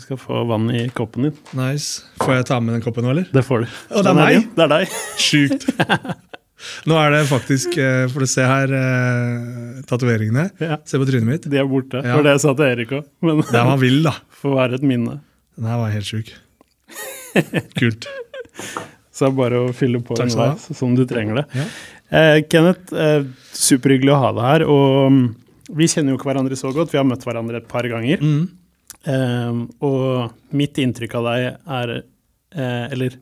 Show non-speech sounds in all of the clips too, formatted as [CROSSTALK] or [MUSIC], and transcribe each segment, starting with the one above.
Du skal få vann i koppen din. Nice. Får jeg ta med den koppen nå, eller? Det får du. Å, det er meg? Det er deg. Sjukt. [LAUGHS] Nå er det faktisk, får for å se her, eh, tatoveringene. Ja. Se på trynet mitt. De er borte. Ja. Det var det jeg sa til Erik òg. Men Det var vill, da. [LAUGHS] får være et minne. Den her var helt sjuk. [LAUGHS] Kult. Så det er bare å fylle på du underveis som du trenger det. Ja. Eh, Kenneth, eh, superhyggelig å ha deg her. Og mm, vi kjenner jo ikke hverandre så godt. Vi har møtt hverandre et par ganger. Mm. Eh, og mitt inntrykk av deg er eh, Eller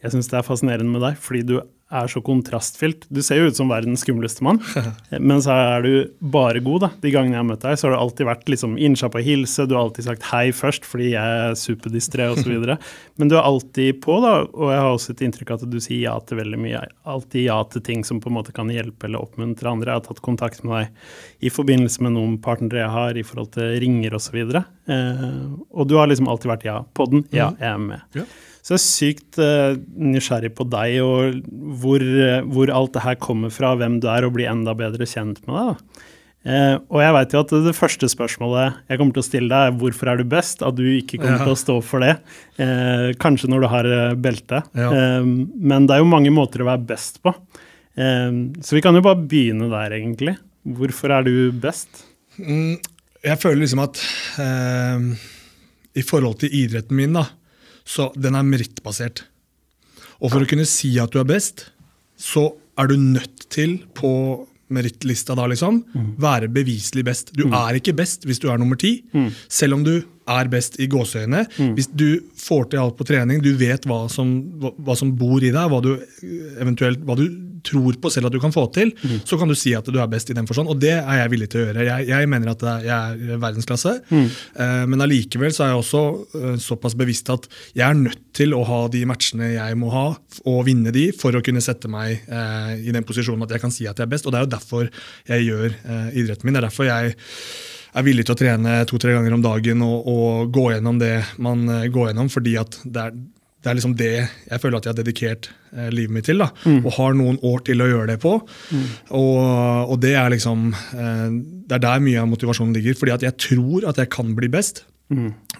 jeg syns det er fascinerende med deg fordi du er så kontrastfylt. Du ser jo ut som verdens skumleste mann, [LAUGHS] men så er du bare god. da. De gangene jeg har møtt deg, så har du alltid vært liksom innsja og hilse. Du har alltid sagt hei først fordi jeg er superdistré osv. [LAUGHS] Men du er alltid på, da, og jeg har også et inntrykk av at du sier ja til veldig mye. Alltid ja til ting som på en måte kan hjelpe eller oppmuntre andre. Jeg har tatt kontakt med deg i forbindelse med noen partnere jeg har i forhold til ringer osv. Eh, og du har liksom alltid vært ja på den. Ja, jeg er med. Ja. Så jeg er sykt uh, nysgjerrig på deg og hvor, eh, hvor alt det her kommer fra, hvem du er, og bli enda bedre kjent med deg. Eh, og jeg vet jo at det første spørsmålet jeg kommer til å stille deg, er hvorfor er du best? At du ikke kommer Ja. til å stå for det. Uh, kanskje når du har belte. Ja. Men det er jo mange måter å være best på. Så vi kan jo bare begynne der, egentlig. Hvorfor er du best? Mm, jeg føler liksom at i forhold til idretten min, da, så den er merittbasert. Og for å kunne si at du er best, så er du nødt til på merittlista da, liksom, være beviselig best. Du er ikke best hvis du er nummer ti, selv om du er best i gåseøyne. Hvis du får til alt på trening, du vet hva som, hva, hva som bor i deg, hva du eventuelt hva du tror på selv at du kan få til, så kan du si at du er best i den forstand. Og det er jeg villig til å gjøre. Jeg, jeg mener at jeg er verdensklasse, eh, men allikevel så er jeg også eh, såpass bevisst at jeg er nødt til å ha de matchene jeg må ha, og vinne de, for å kunne sette meg eh, i den posisjonen at jeg kan si at jeg er best. Og det er jo derfor jeg gjør eh, idretten min. Det er derfor jeg er villig til å trene to-tre ganger om dagen og, og gå gjennom det man eh, går gjennom, fordi at det er, det er liksom det jeg føler at jeg har dedikert eh, livet mitt til. da, Og har noen år til å gjøre det på. Og, og det er liksom eh, Det er der mye av motivasjonen ligger. fordi at jeg tror at jeg kan bli best.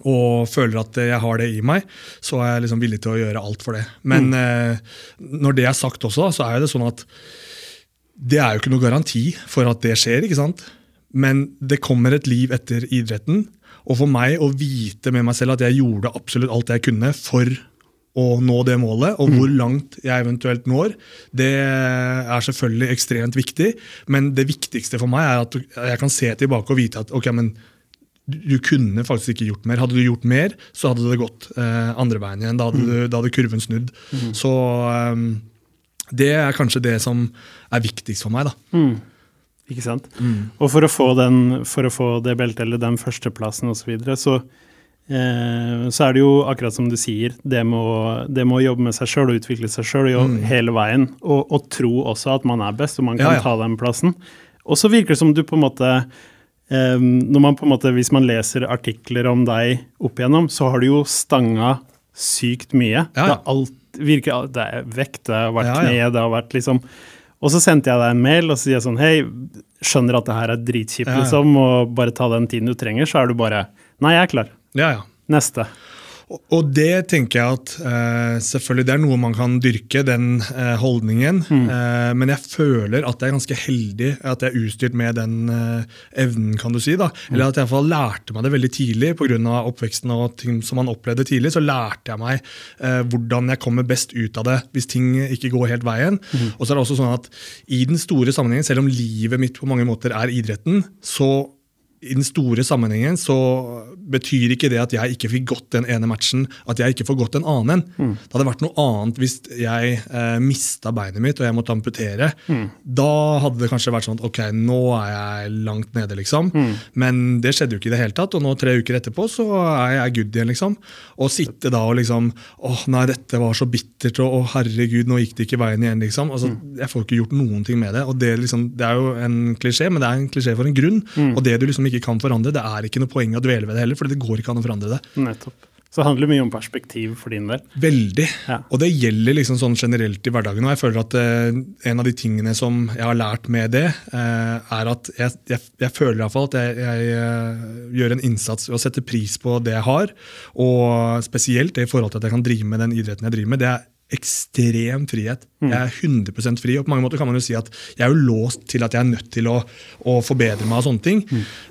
Og føler at jeg har det i meg, så er jeg liksom villig til å gjøre alt for det. Men eh, når det er sagt også, så er det sånn at det er jo ikke noe garanti for at det skjer. ikke sant? Men det kommer et liv etter idretten. Og for meg å vite med meg selv at jeg gjorde absolutt alt jeg kunne for å nå det målet, og hvor langt jeg eventuelt når, det er selvfølgelig ekstremt viktig. Men det viktigste for meg er at jeg kan se tilbake og vite at ok, men du kunne faktisk ikke gjort mer. Hadde du gjort mer, så hadde det gått eh, andre veien igjen. Da hadde, du, da hadde kurven snudd. Så um, det er kanskje det som er viktigst for meg. da. Ikke sant? Og for å, få den, for å få det beltet eller den førsteplassen osv., så, videre, så eh, så er det jo akkurat som du sier, det med å, det med å jobbe med seg sjøl og utvikle seg sjøl hele veien. Og, og tro også at man er best, og man kan Ja, ja. ta den plassen. Og så virker det som du på en måte eh, når man på en måte, Hvis man leser artikler om deg opp igjennom, så har du jo stanga sykt mye. Ja. Det, alt, virker, det er vekt, det har vært kne, det har vært liksom Og så sendte jeg deg en mail og så sier jeg sånn Hei, skjønner at det her er dritkjipt, Ja, ja. liksom, og bare ta den tiden du trenger, så er du bare Nei, jeg er klar. Ja, ja. Neste. Og- det tenker jeg at uh, selvfølgelig det er noe man kan dyrke, den uh, holdningen. Eh, men jeg føler at jeg er ganske heldig at jeg er utstyrt med den evnen, kan du si. da. Eller at jeg i hvert fall lærte meg det veldig tidlig pga. oppveksten og ting som man opplevde tidlig. Så lærte jeg meg hvordan jeg kommer best ut av det hvis ting ikke går helt veien. Og så er det også sånn at i den store sammenhengen, selv om livet mitt på mange måter er idretten, så i den store sammenhengen så betyr ikke det at jeg ikke fikk gått den ene matchen, at jeg ikke får gått en annen mm. Det hadde vært noe annet hvis jeg eh, mista beinet mitt og jeg måtte amputere. Da hadde det kanskje vært sånn at ok, nå er jeg langt nede, liksom. Men det skjedde jo ikke i det hele tatt, og nå tre uker etterpå så er jeg good igjen, liksom. Å sitte da og liksom åh nei, dette var så bittert, og å herregud, nå gikk det ikke veien igjen, liksom. Altså, Jeg får ikke gjort noen ting med det. og Det, liksom, det er jo en klisjé, men det er en klisjé for en grunn. Og det du liksom ikke kan forandre, det er ikke noe poeng å dvele ved det heller, for det går ikke an å forandre det. Nettopp. Så det handler mye om perspektiv for din del. Veldig. Ja. Og det gjelder liksom sånn generelt i hverdagen. Og jeg føler at eh, en av de tingene som jeg har lært med det, eh, er at jeg, jeg, jeg føler i hvert fall at jeg, jeg eh, gjør en innsats ved å sette pris på det jeg har. Og spesielt det i forhold til at jeg kan drive med den idretten jeg driver med. det er ekstrem frihet. Jeg er 100 fri. og på mange måter kan man jo si at Jeg er jo låst til at jeg er nødt til å, å forbedre meg og sånne ting.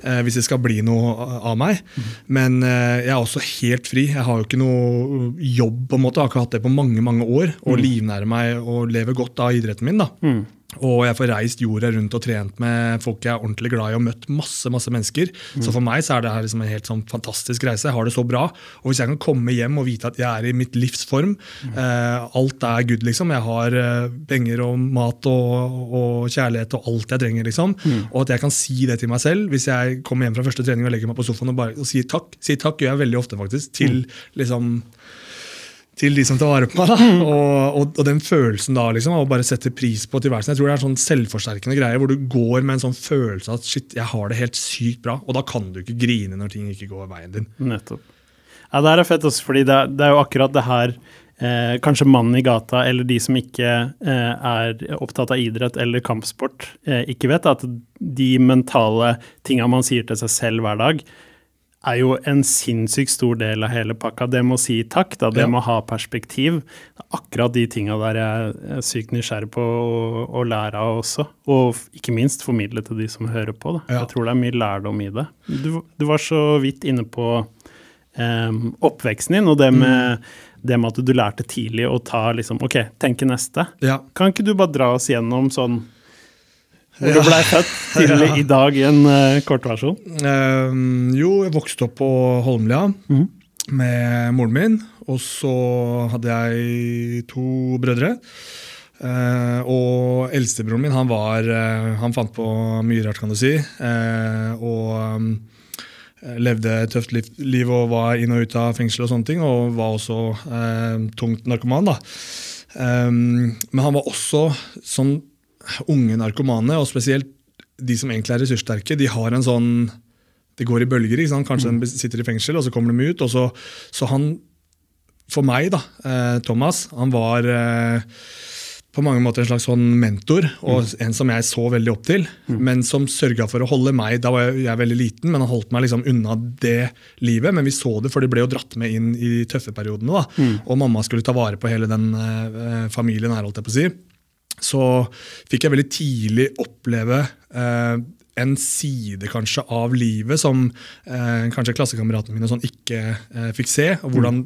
Eh, hvis det skal bli noe av meg. Men eh, jeg er også helt fri. Jeg har jo ikke noe jobb. på en måte, Jeg har ikke hatt det på mange mange år. Og livnærer meg og lever godt av idretten min. da. Og jeg får reist jorda rundt og trent med folk jeg er ordentlig glad i og møtt masse masse mennesker. Så for meg så er det her liksom en helt sånn fantastisk reise. Jeg har det så bra. Og hvis jeg kan komme hjem og vite at jeg er i mitt livs form, eh, alt er good, liksom. Jeg har eh, penger og mat og, og kjærlighet og alt jeg trenger, liksom. Og at jeg kan si det til meg selv hvis jeg kommer hjem fra første trening og legger meg på sofaen og bare og sier takk. Sier takk gjør jeg veldig ofte, faktisk. Til liksom til de som tar vare på meg. da, og, og, og den følelsen da, liksom, av å bare sette pris på tilværelsen. Jeg tror det er en sånn selvforsterkende greie hvor du går med en sånn følelse av at shit, jeg har det helt sykt bra. Og da kan du ikke grine når ting ikke går veien din. Nettopp. Ja, Det her er fett også, fordi det, er- det er jo akkurat det her eh, kanskje mannen i gata eller de som ikke eh, er opptatt av idrett eller kampsport, eh, ikke vet. At de mentale tinga man sier til seg selv hver dag, er jo en sinnssykt stor del av hele pakka. Det å si takk, da, det Ja. med å ha perspektiv. Er akkurat de tinga der jeg er sykt nysgjerrig på å, å lære av også. Og ikke minst formidle til de som hører på. Da. Ja. Jeg tror det er mye lærdom i det. Du, du var så vidt inne på um, oppveksten din, og det med, det med at du lærte tidlig å ta liksom, ok, tenke neste. Ja. Kan ikke du bare dra oss gjennom sånn hvor Ja. du blei født tidlig [LAUGHS] Ja. i dag i en uh, kortversjon? Ehm, jo, jeg vokste opp på Holmlia mm. med moren min. Og så hadde jeg to brødre. Uh, og eldstebroren min han var uh, Han fant på mye rart, kan du si. Uh, og um, levde et tøft liv, liv og var inn og ut av fengsel og sånne ting. Og var også eh, tungt narkoman. da. Um, men han var også sånn unge narkomane, og spesielt de som egentlig er ressurssterke, de har en sånn Det går i bølger. ikke sant? Kanskje de sitter i fengsel, og så kommer de ut. og så, så han, for meg, da, eh, Thomas, han var eh, på mange måter en slags sånn mentor, og en som jeg så veldig opp til. Men som sørga for å holde meg Da var jeg, jeg veldig liten, men han holdt meg liksom unna det livet. Men vi så det, for de ble jo dratt med inn i tøffe periodene. da, Og mamma skulle ta vare på hele den eh, familien her, holdt jeg på å si. Så fikk jeg veldig tidlig oppleve eh, en side kanskje av livet som eh, kanskje klassekameratene mine sånn ikke eh, fikk se. og hvordan,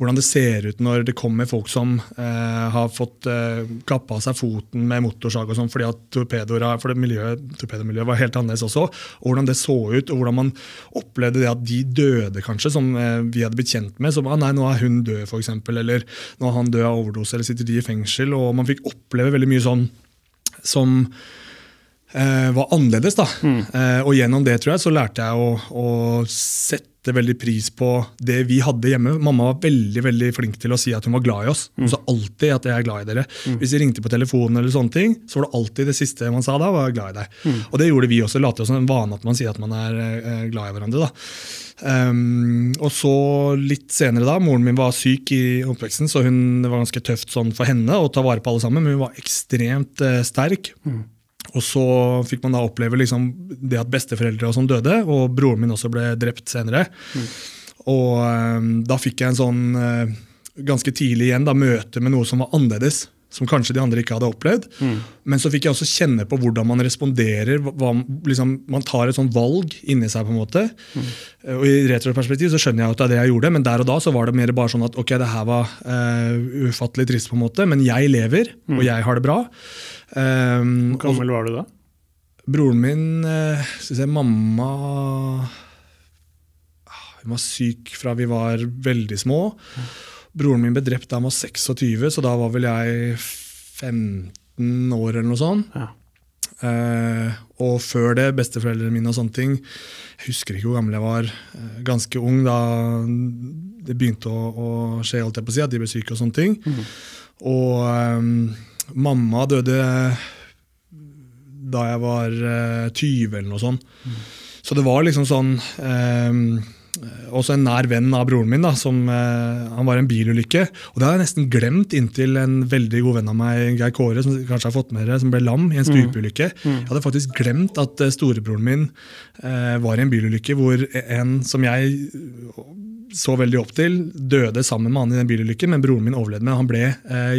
hvordan det ser ut når det kommer folk som eh, har fått eh, kappa av seg foten med motorsag og sånn fordi at torpedoer for det miljøet, torpedomiljøet var helt annerledes også. og Hvordan det så ut, og hvordan man opplevde det at de døde kanskje, som eh, vi hadde blitt kjent med. Som ah, nei, nå er hun død, f.eks., eller nå er han død av overdose, eller sitter de i fengsel. og Man fikk oppleve veldig mye sånn som var annerledes. da. Eh, og gjennom det tror jeg, så lærte jeg å, å sette veldig pris på det vi hadde hjemme. Mamma var veldig veldig flink til å si at hun var glad i oss. Hun sa alltid at jeg er glad i dere. Hvis de ringte på telefonen, eller sånne ting, så var det alltid det siste man sa da, var jeg glad i deg. Og det gjorde vi også. Late som en vane at man sier at man er eh, glad i hverandre. da. Um, og så litt senere da, Moren min var syk i oppveksten, så hun, det var ganske tøft sånn for henne å ta vare på alle sammen. Men hun var ekstremt uh, sterk. Og så fikk man da oppleve liksom det at besteforeldre og sånn døde, og broren min også ble drept senere. Og um, da fikk jeg en sånn uh, ganske tidlig igjen da, møte med noe som var annerledes. Som kanskje de andre ikke hadde opplevd. Men så fikk jeg også kjenne på hvordan man responderer. Hva- liksom, man tar et sånn valg inni seg. på en måte. Mm. Og I retroperspektiv så skjønner jeg at det er det jeg gjorde, men der og da så var det mer bare sånn at ok, det her var uh, ufattelig trist, på en måte, men jeg lever, og jeg har det bra. Um, Hvor gammel var du da? Broren min eh, skal jeg, Mamma ah, Hun var syk fra vi var veldig små. Broren min ble drept da han var 26, så da var vel jeg 15 år eller noe sånt. Ja. Uh, og før det, besteforeldrene mine og sånne ting Jeg husker ikke hvor gammel jeg var. Uh, ganske ung da det begynte å, å skje, holdt jeg på å si, at de ble syke og sånne ting. Og eh, mamma døde da jeg var eh, 20 eller noe sånt. Så det var liksom sånn eh, også en nær venn av broren min. da, som, eh, Han var i en bilulykke. og Det har jeg nesten glemt inntil en veldig god venn av meg, Geir Kåre, som kanskje har fått med dere, som ble lam i en stupeulykke. Jeg hadde faktisk glemt at eh, storebroren min eh, var i en bilulykke hvor en som jeg så veldig opp til, døde sammen med han i den bilulykken, men broren min overlevde. Men han ble eh,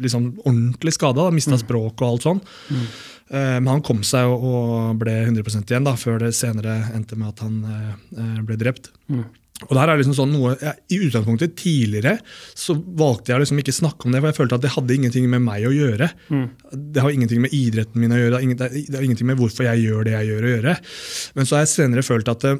liksom ordentlig skada, mista språk og alt sånn. Eh, Men han kom seg og- og ble 100% igjen, da, før det senere endte med at han eh, eh, ble drept. Og det her er liksom sånn noe, jeg, I utgangspunktet tidligere så valgte jeg liksom ikke snakke om det, for jeg følte at det hadde ingenting med meg å gjøre. Det har ingenting med idretten min å gjøre, det har det har ingenting med hvorfor jeg gjør det jeg gjør å gjøre. Men så har jeg senere følt at det,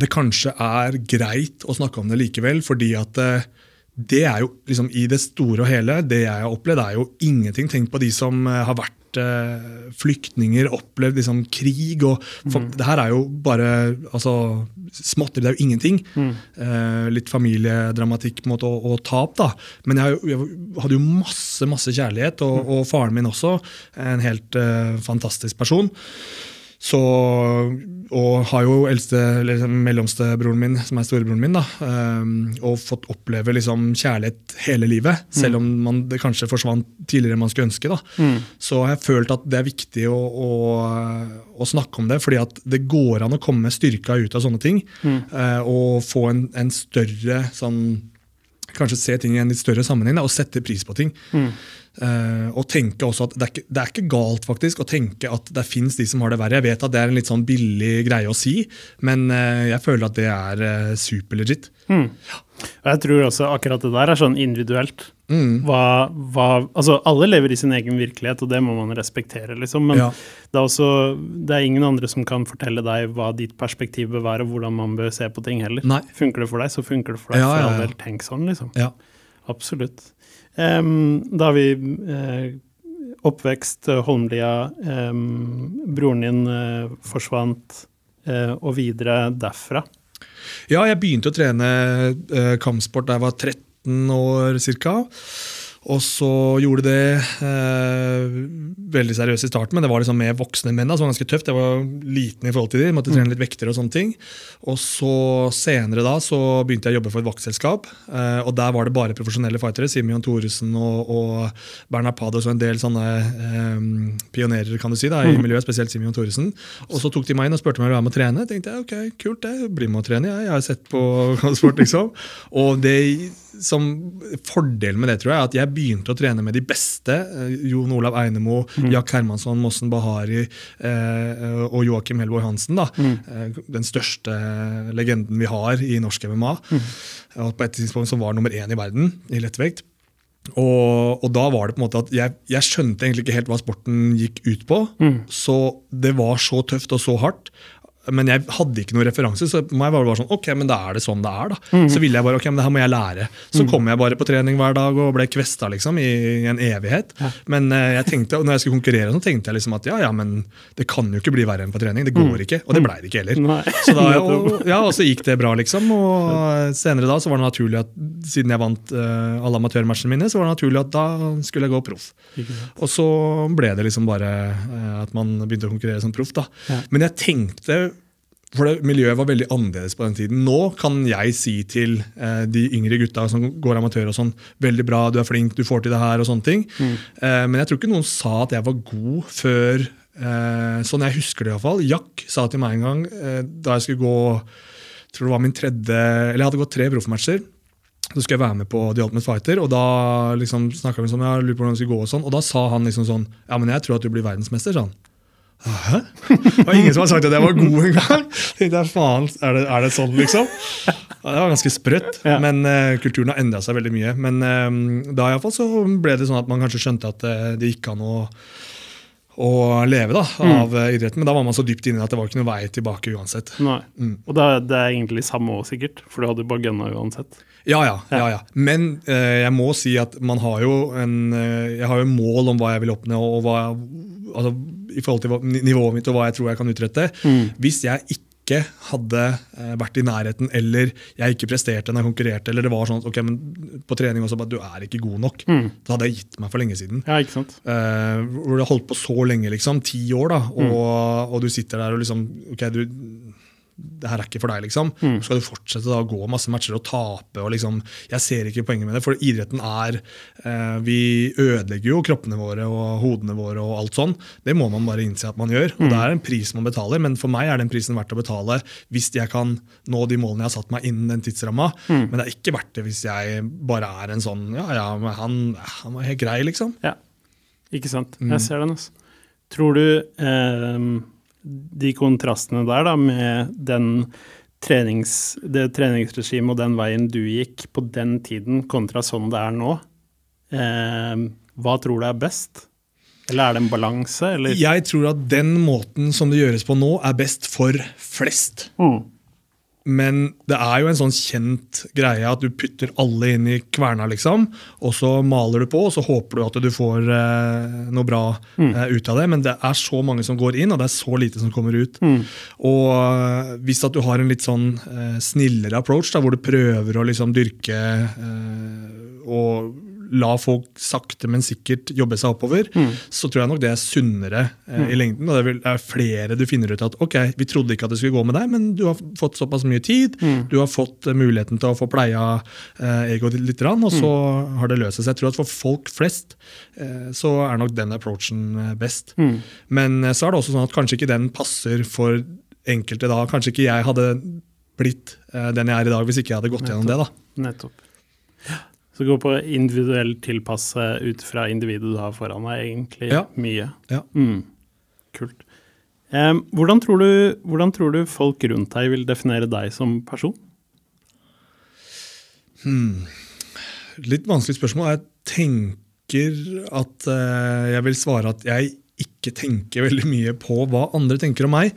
det kanskje er greit å snakke om det likevel, fordi at eh, det er jo liksom i det store og hele, det jeg har opplevd, er jo ingenting. Tenk på de som eh, har vært eh, flyktninger, opplevd liksom krig. og for, Det her er jo bare altså, småtteri, det er jo ingenting. Eh, litt familiedramatikk på en måte, og, og tap, da. Men jeg, jeg hadde jo masse masse kjærlighet, og, og faren min også. En helt eh, fantastisk person. Så, og har jo eldste, eller liksom mellomste broren min, som er storebroren min, da, ehm, og fått oppleve liksom kjærlighet hele livet. Selv om man, det kanskje forsvant tidligere enn man skulle ønske. Da. Så har jeg følt at det er viktig å, å, å snakke om det, fordi at det går an å komme styrka ut av sånne ting. eh, og få en, en større sånn Kanskje se ting i en litt større sammenheng da, og sette pris på ting. Eh, og tenke også at det er, ikke, det er ikke galt faktisk å tenke at det fins de som har det verre. Jeg vet at det er en litt sånn billig greie å si, men eh, jeg føler at det er uh, superlegit. Og jeg tror også akkurat det der er sånn individuelt. Mm. Hva, hva, altså alle lever i sin egen virkelighet, og det må man respektere, liksom. Men Ja. det, er også, det er ingen andre som kan fortelle deg hva ditt perspektiv bør være, og hvordan man bør se på ting heller. Nei. Funker det for deg, så funker det for deg. Ja, for ja, all del, tenk sånn, liksom. Ja. Absolutt. Em, da vi uh, oppvekst, eh, Holmlia. um, broren din uh, forsvant, uh, og videre derfra. Ja, jeg begynte å trene kampsport da jeg var 13 år ca. Og så gjorde de det eh, veldig seriøst i starten, men det var liksom med voksne menn. da, som var ganske tøft. Jeg var liten i forhold til de, måtte trene litt vekter og sånne ting. Og så senere da så begynte jeg å jobbe for et vaktselskap. Eh, og der var det bare profesjonelle fightere. Simeon Thoresen og, og Bernhard Pados og en del sånne eh, pionerer kan du si da, i miljøet, spesielt Simeon Thoresen. Og så tok de meg inn og spurte om jeg ville være med å trene. tenkte jeg, ok, kult det, bli med å trene. Jeg, jeg har sett på [LAUGHS] kampsport, liksom. Og det som Fordelen med det tror jeg, er at jeg begynte å trene med de beste. eh, Jon Olav Einemo, Jack Hermansson, Mossen Bahari eh, og Joakim Helborg Hansen. da. mm. den største legenden vi har i norsk MMA. Og på et tidspunkt som var nummer én i verden i lettvekt. Og, og da var det på en måte at jeg, jeg skjønte egentlig ikke helt hva sporten gikk ut på. Så det var så tøft og så hardt. Men jeg hadde ikke noen referanse, så må meg var være bare sånn, ok, men da er det sånn det er. da. Så ville jeg bare, ok, men det her må jeg lære. Så kom jeg bare på trening hver dag og ble kvesta liksom, i, en evighet. Men uh, jeg tenkte, og når jeg skulle konkurrere, så tenkte jeg liksom at ja, ja, men det kan jo ikke bli verre enn på trening. Det går ikke. Og det blei det ikke heller. Nei. Så da, [LAUGHS] og, ja, og så gikk det bra, liksom. Og senere da så var det naturlig at siden jeg vant uh, alle amatørmatchene mine, så var det naturlig at da skulle jeg gå proff. Og så ble det liksom bare uh, at man begynte å konkurrere som proff. da. Ja. Men jeg tenkte for det, Miljøet var veldig annerledes på den tiden. Nå kan jeg si til eh, de yngre gutta som går amatør og sånn, veldig bra, du er flink, du får til det her og sånne ting. Eh, men jeg tror ikke noen sa at jeg var god før eh, Sånn jeg husker det iallfall. Jack sa til meg en gang eh, da jeg skulle gå jeg tror det var min tredje, eller jeg hadde gått tre proffmatcher. Så skulle jeg være med på The Ultimate Fighter, og da liksom snakka vi sånn, jeg lurer på hvordan det skulle gå og sånn, og da sa han liksom sånn Ja, men jeg tror at du blir verdensmester, sa han. Hæ? Det var ingen som har sagt at jeg var god engang! Faen, er det, er det sånn, liksom? Det var ganske sprøtt, Ja. men uh, kulturen har endra seg veldig mye. Men um, da i fall så ble det sånn at man kanskje skjønte at uh, det gikk an å, å leve da, av mm. idretten, men da var man så dypt inne at det var ikke noe vei tilbake uansett. Mm. Og det, det er egentlig samme òg, sikkert, for du hadde bare gunna uansett. Ja, ja. ja, ja. Men uh, jeg må si at man har jo en Jeg har jo mål om hva jeg vil oppnå, og hva, altså, i forhold til nivået mitt og hva jeg tror jeg kan utrette. Hvis jeg ikke hadde eh, vært i nærheten, eller jeg ikke presterte når jeg konkurrerte, eller det var sånn at ok, men på trening også, bare, du er ikke god nok, da hadde jeg gitt meg for lenge siden. Ja, ikke sant? Eh, hvor du har holdt på så lenge, liksom, ti år, da, og, og du sitter der og liksom ok, du, det her er ikke for deg, liksom. Skal du fortsette da å gå masse matcher og tape? og liksom, Jeg ser ikke poenget med det, for idretten er eh, Vi ødelegger jo kroppene våre og hodene våre og alt sånn. Det må man bare innse at man gjør. og Det er en pris man betaler, men for meg er den prisen verdt å betale hvis jeg kan nå de målene jeg har satt meg innen den tidsramma. Men det er ikke verdt det hvis jeg bare er en sånn Ja, ja, han, han var helt grei, liksom. Ja, ikke sant. Jeg ser den, altså. Tror du eh, de kontrastene der, da, med den trenings, det treningsregimet og den veien du gikk på den tiden, kontra sånn det er nå, eh, hva tror du er best? Eller er det en balanse. Jeg tror at den måten som det gjøres på nå, er best for flest. Mm. Men det er jo en sånn kjent greie at du putter alle inn i kverna, liksom. Og så maler du på, og så håper du at du får eh, noe bra eh, ut av det. Men det er så mange som går inn, og det er så lite som kommer ut. Og eh, hvis at du har en litt sånn eh, snillere approach, da, hvor du prøver å liksom dyrke eh, og la folk sakte, men sikkert jobbe seg oppover, så tror jeg nok det er sunnere eh, i lengden. Og det er er flere du finner ut at ok, vi trodde ikke at det skulle gå med deg, men du har fått såpass mye tid, du har fått eh, muligheten til å få pleia eh, egoet ditt litt, og så har det løst seg. Så jeg tror at for folk flest eh, så er nok den approachen eh, best. Men eh, så er det også sånn at kanskje ikke den passer for enkelte da. Kanskje ikke jeg hadde blitt den jeg er i dag hvis ikke jeg hadde gått gjennom det. da. Nettopp. Så gå på individuell tilpasse ut fra individet du har foran deg, egentlig Ja. mye. Ja. Mm. Kult. Em, hvordan, tror du, hvordan tror du folk rundt deg vil definere deg som person? Litt vanskelig spørsmål. Jeg tenker at eh, jeg vil svare at jeg ikke tenker veldig mye på hva andre tenker om meg.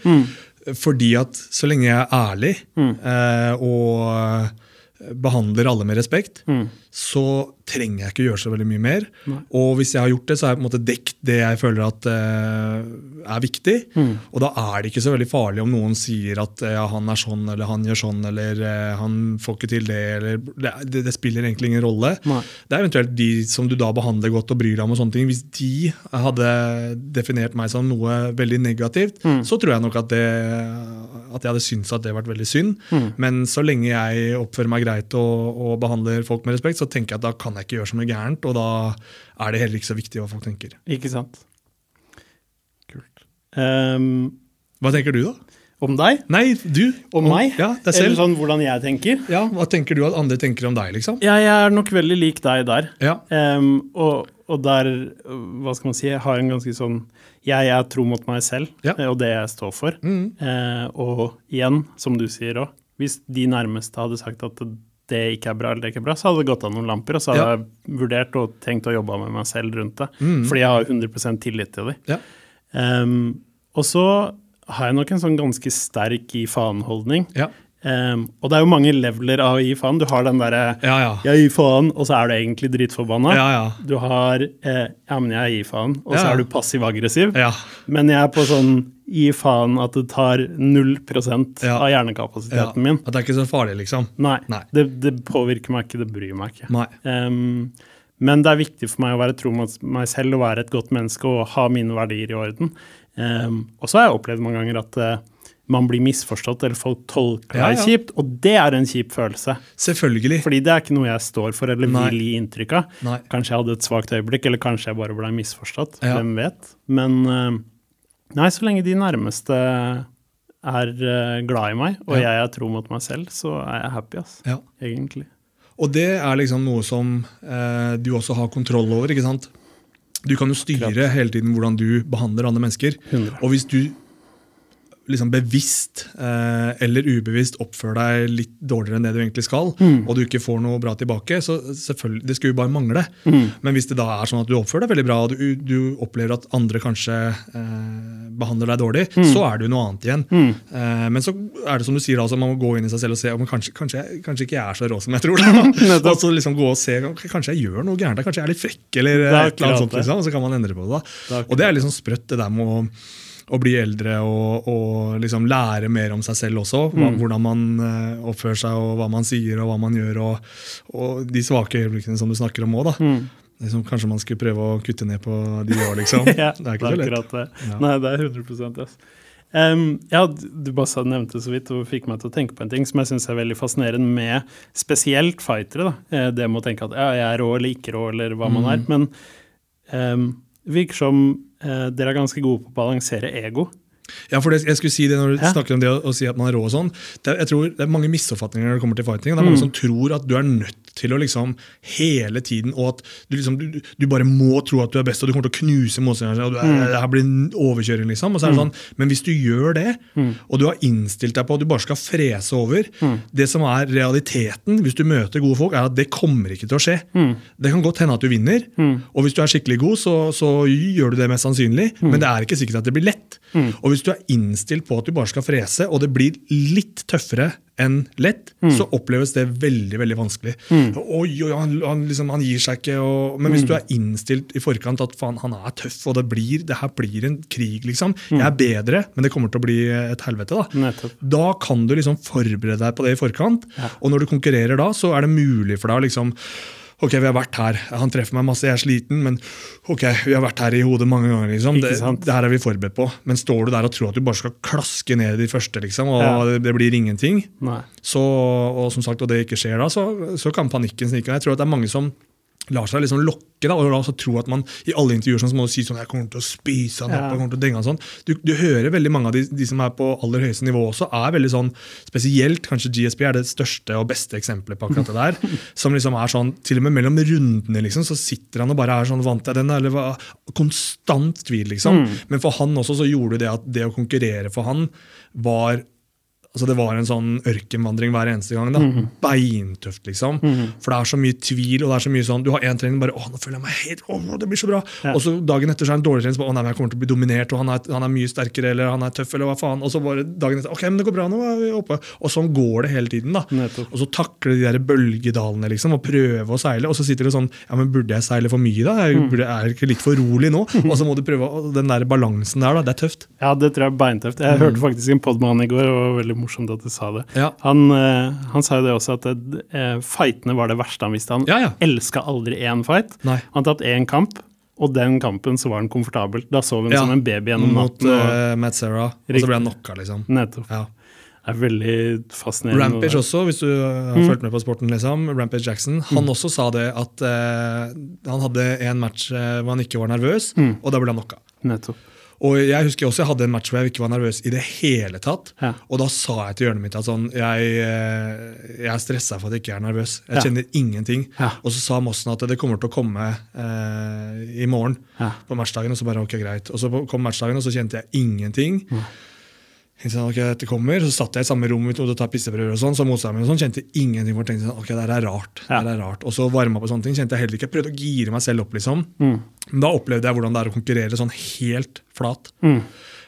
Fordi at så lenge jeg er ærlig eh, og eh, behandler alle med respekt, så trenger jeg ikke gjøre så veldig mye mer. Nei. Og hvis jeg har gjort det, så har jeg på en måte dekt det jeg føler at uh, er viktig. Og da er det ikke så veldig farlig om noen sier at eh, ja, han er sånn, eller han gjør sånn, eller eh, han får ikke til det, eller det, det, spiller egentlig ingen rolle. Nei. Det er eventuelt de som du da behandler godt og bryr deg om, og sånne ting. Hvis de hadde definert meg som noe veldig negativt, så tror jeg nok at, det, at jeg hadde syntes at det hadde vært veldig synd. Men så lenge jeg oppfører meg greit og, og behandler folk med respekt, så tenker jeg at da kan jeg ikke gjøre så mye gærent, og da er det heller ikke så viktig hva folk tenker. Ikke sant? Kult. Um, Hva tenker du, da? om deg? Nei, du. Om meg? Ja, deg selv. Eller sånn hvordan jeg tenker? Ja, Hva tenker du at andre tenker om deg, liksom? Ja, jeg er nok veldig lik deg der. Ja. Um, og, og der, hva skal man si, jeg har en ganske sånn Jeg er tro mot meg selv Ja. eh, og det jeg står for. Eh, og igjen, som du sier òg, hvis de nærmeste hadde sagt at det ikke er bra, eller det ikke er bra, så hadde det gått av noen lamper, og så hadde Ja. jeg vurdert og tenkt å jobbe med meg selv rundt det. Fordi jeg har 100% tillit til dem. Ja. Um, og så har jeg nok en sånn ganske sterk i faen-holdning. Ja. Um, og det er jo mange leveler av å gi faen. Du har den derre Ja, ja. jeg gir faen, og så er du egentlig dritforbanna. Ja, ja. Du har eh, ja, men jeg gir faen, og så er du passiv-aggressiv. Ja. Men jeg er på sånn gi faen at det tar 0 Ja. av hjernekapasiteten min. At det er ikke så farlig, liksom. Nei, Nei. Det, det påvirker meg ikke, det bryr meg ikke. Nei. Um, men det er viktig for meg å være tro mot meg selv og være et godt menneske og ha mine verdier i orden. Um, og så har jeg opplevd mange ganger at eh, man blir misforstått, eller folk tolker Ja, deg ja. kjipt, og det er en kjip følelse. Selvfølgelig. Fordi det er ikke noe jeg står for eller Nei. vil gi inntrykk av. Nei. Kanskje jeg hadde et svakt øyeblikk, eller kanskje jeg bare ble misforstått. Ja. Hvem vet? Men eh, nei, så lenge de nærmeste er eh, glad i meg, og Ja. jeg er tro mot meg selv, så er jeg happy, ass. Ja. Egentlig. Og det er liksom noe som eh, du også har kontroll over. ikke sant? Du kan jo styre hele tiden hvordan du behandler andre mennesker. 100. Og hvis du liksom bevisst eh, eller ubevisst oppfører deg litt dårligere enn det du egentlig skal, Mm. og du ikke får noe bra tilbake, så selvfølgelig, det skulle jo bare mangle. Mm. Men hvis det da er sånn at du oppfører deg veldig bra, og du, du opplever at andre kanskje eh, behandler deg dårlig, Mm. så er det jo noe annet igjen. Eh, men så er det som du sier, altså, man må gå inn i seg selv og se om kanskje, kanskje, kanskje ikke jeg er så rå som jeg tror. [LAUGHS] Og så liksom gå og se, Kanskje jeg gjør noe gærent, kanskje jeg er litt frekk, eller er eller noe sånt. Liksom, og så kan man endre på det. da. Det Og det er liksom sprøtt, det der med å, å bli eldre og, og liksom lære mer om seg selv også. Hva, Mm. Hvordan man eh, oppfører seg, og hva man sier og hva man gjør. Og, og de svake øyeblikkene som du snakker om òg. Mm. Liksom, kanskje man skulle prøve å kutte ned på de òg, liksom. ja, [LAUGHS] det er ikke så lett. det. Ja. Nei, det er 100 yes. Um, ja, du bare nevnte så vidt og fikk meg til å tenke på en ting som jeg syns er veldig fascinerende med spesielt fightere. da. Eh, Det med å tenke at ja, jeg er rå eller ikke rå, eller hva man er. Men um, virker som eh, dere er ganske gode på å balansere ego. Ja, for det, jeg skulle si det når du Ja. snakker om det å, å si at man er rå og sånn. Det, jeg tror det er mange misoppfatninger når det kommer til fighting. Det er mange Mm. som tror at du er nødt til å liksom hele tiden, og at du liksom du, du bare må tro at du er best, og du kommer til å knuse motstanderen. og du Mm. Det her blir en overkjøring, liksom. Og så er det sånn, Men hvis du gjør det, Mm. og du har innstilt deg på at du bare skal frese over Det som er realiteten hvis du møter gode folk, er at det kommer ikke til å skje. Mm. Det kan godt hende at du vinner, og hvis du er skikkelig god, så, så gjør du det mest sannsynlig, Mm. men det er ikke sikkert at det blir lett. Og hvis du er innstilt på at du bare skal frese, og det blir litt tøffere enn lett, så oppleves det veldig veldig vanskelig. Oi, oi, han, han, liksom, han gir seg ikke. Og, men hvis du er innstilt i forkant at faen, han er tøff, og det, blir, det her blir en krig, liksom. Jeg er bedre, men det kommer til å bli et helvete. da. Nettopp. Da kan du liksom forberede deg på det i forkant. Og når du konkurrerer da, så er det mulig for deg å liksom Ok, vi har vært her. Han treffer meg masse, jeg er sliten, men ok, vi har vært her i hodet mange ganger. liksom. Det, det her er vi forberedt på. Men står du der og tror at du bare skal klaske ned de første, liksom, og Ja. det, det blir ingenting, Nei. så, og som sagt, og det ikke skjer da, så, så kan panikken snike. Jeg tror at det er mange som lar seg liksom lokke da, og la oss tro at man i alle intervjuer sånn, så må du si sånn, jeg kommer til å spise han opp, jeg kommer til å denge han sånn. Du, du hører veldig mange av de, de som er på aller høyeste nivå også, er veldig sånn, spesielt kanskje GSP er det største og beste eksempelet på akkurat det der, [LAUGHS] som liksom er sånn, til og med mellom rundene liksom, så sitter han og bare er sånn, vant jeg den, eller hva, konstant tvil liksom. Men for han også så gjorde det at det å konkurrere for han var Altså Det var en sånn ørkenvandring hver eneste gang. da, Beintøft, liksom. For det er så mye tvil, og det er så mye sånn Du har én trening bare 'Å, nå føler jeg meg helt Å, det blir så bra!' Ja. Og så dagen etter så er det en dårlig trening. Så bare, 'Å nei, men jeg kommer til å bli dominert, og han er, han er mye sterkere', eller 'han er tøff', eller hva faen. Og så bare dagen etter 'Ok, men det går bra, nå er vi oppe'. Og sånn går det hele tiden. da. Nettopp. Og så takle de der bølgedalene liksom, og prøve å seile. Og så sitter det sånn Ja, men burde jeg seile for mye, da? Jeg burde, er ikke litt for rolig nå? Og så må du prøve Den der balansen der, da. Det er tøft. Ja, det tror jeg er beintøft. Jeg hørte faktisk en podman i går, og var veldig morsomt at du sa det. Ja. Han, eh, han sa jo det også, at eh, fightene var det verste han visste. Han Ja, ja. elska aldri én fight. Nei. Han har tatt én kamp, og den kampen så var han komfortabel. Da sov Ja, som en baby gjennom natten. Mot uh, Matt Serra. Og så ble han knocka, liksom. nettopp. Ja. Er veldig fascinerende. Rampage også, hvis du har Mm. fulgt med på sporten. liksom, Rampage Jackson, Han også sa det at uh, han hadde en match hvor han ikke var nervøs, Mm. og da ble han knocka. Nettopp. Og jeg husker også jeg hadde en match hvor jeg ikke var nervøs i det hele tatt. Ja. Og da sa jeg til hjørnet mitt at sånn, jeg, eh, jeg er stressa for at jeg ikke er nervøs. Jeg Ja. kjenner ingenting. Ja. Og så sa Mossen at det kommer til å komme eh, i morgen på matchdagen. Og så bare ok, greit. Og så kom matchdagen, og så kjente jeg ingenting. Jeg tenkte, ok, dette kommer, Så satt jeg i samme rom og ta pisseprøver, og sånn, så motstanderen min sånn, kjente ingenting. for tenkte sånn, ok, det er rart. Ja. det er rart. Og så varma på sånne ting. kjente Jeg heller ikke, jeg prøvde å gire meg selv opp. liksom. Mm. Men da opplevde jeg hvordan det er å konkurrere sånn helt flat. Mm.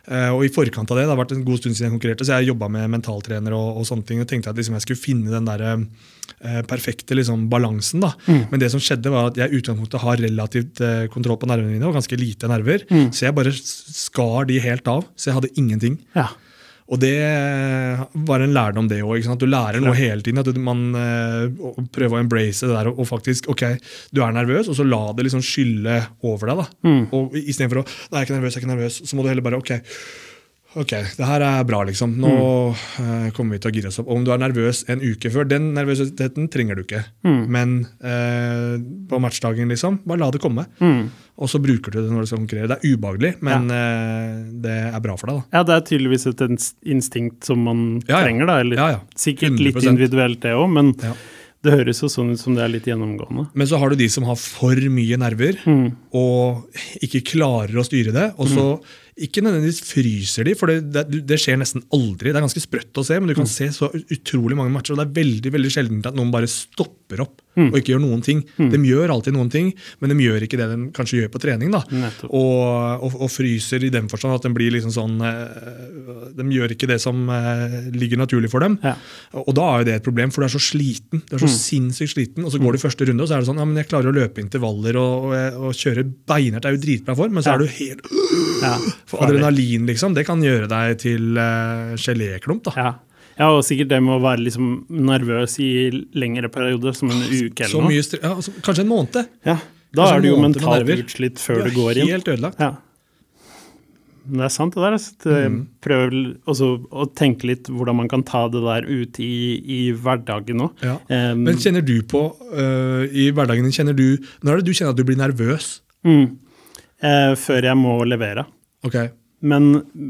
Uh, og i forkant av det, det har vært en god stund siden jeg konkurrerte, så jeg jobba med mentaltrener og, og sånne ting, og tenkte at liksom jeg skulle finne den der uh, perfekte liksom, balansen. da. Men det som skjedde var at jeg i utgangspunktet har relativt uh, kontroll på nervene mine, og ganske lite nerver, så jeg bare skar de helt av. Så jeg hadde ingenting. Ja. Og det var en lærdom, det òg. Du lærer noe hele tiden. at Man uh, å å embrace det der og, og faktisk Ok, du er nervøs, og så la det liksom skylle over deg. da. Og Istedenfor å Nei, jeg er ikke nervøs, jeg er ikke nervøs. Så må du heller bare Ok, ok, det her er bra, liksom. Nå eh, kommer vi til å gire oss opp. Og om du er nervøs en uke før, den nervøsiteten trenger du ikke. Men eh, på matchdagen, liksom, bare la det komme. Mm. Og så bruker du det når du skal konkurrere. Det er ubehagelig, men eh, det er bra for deg. da. ja, det er tydeligvis et instinkt som man Ja, ja. trenger, da. Eller Ja, ja. sikkert litt individuelt, det òg, men Ja. det høres jo sånn ut som det er litt gjennomgående. Men så har du de som har for mye nerver Mm. og ikke klarer å styre det. Og så ikke nødvendigvis fryser de, for det, det, det skjer nesten aldri. Det er ganske sprøtt å se, men du kan se så utrolig mange matcher, og det er veldig veldig sjelden at noen bare stopper opp og ikke gjør noen ting. De gjør alltid noen ting, men de gjør ikke det de kanskje gjør på trening. da. Og, og, og fryser i den forstand at de blir liksom sånn eh, De gjør ikke det som eh, ligger naturlig for dem. Ja. Og da er jo det et problem, for du er så sliten. Du er så sinnssykt sliten, Og så går du første runde, og så er det sånn ja, men jeg klarer å løpe intervaller og, og, og kjøre beinhardt. Er jo dritbra for, men så Ja. er du helt Ja. [GASPS] For adrenalin, liksom, det kan gjøre deg til uh, geléklump. da. Ja. Ja, og sikkert det med å være liksom nervøs i lengre perioder, som en uke eller noe. ja, altså, Kanskje en måned. Ja, da Kanskje er du jo mentalt utslitt før du går inn. helt ødelagt. Ja. Men det er sant, det der. altså. Det- Mm. Prøv også å tenke litt hvordan man kan ta det der ut i, i hverdagen òg. Ja. Men kjenner du på, uh, i hverdagen din, kjenner du, når er det du kjenner at du blir nervøs? mm, Uh, før jeg må levere. Ok, Men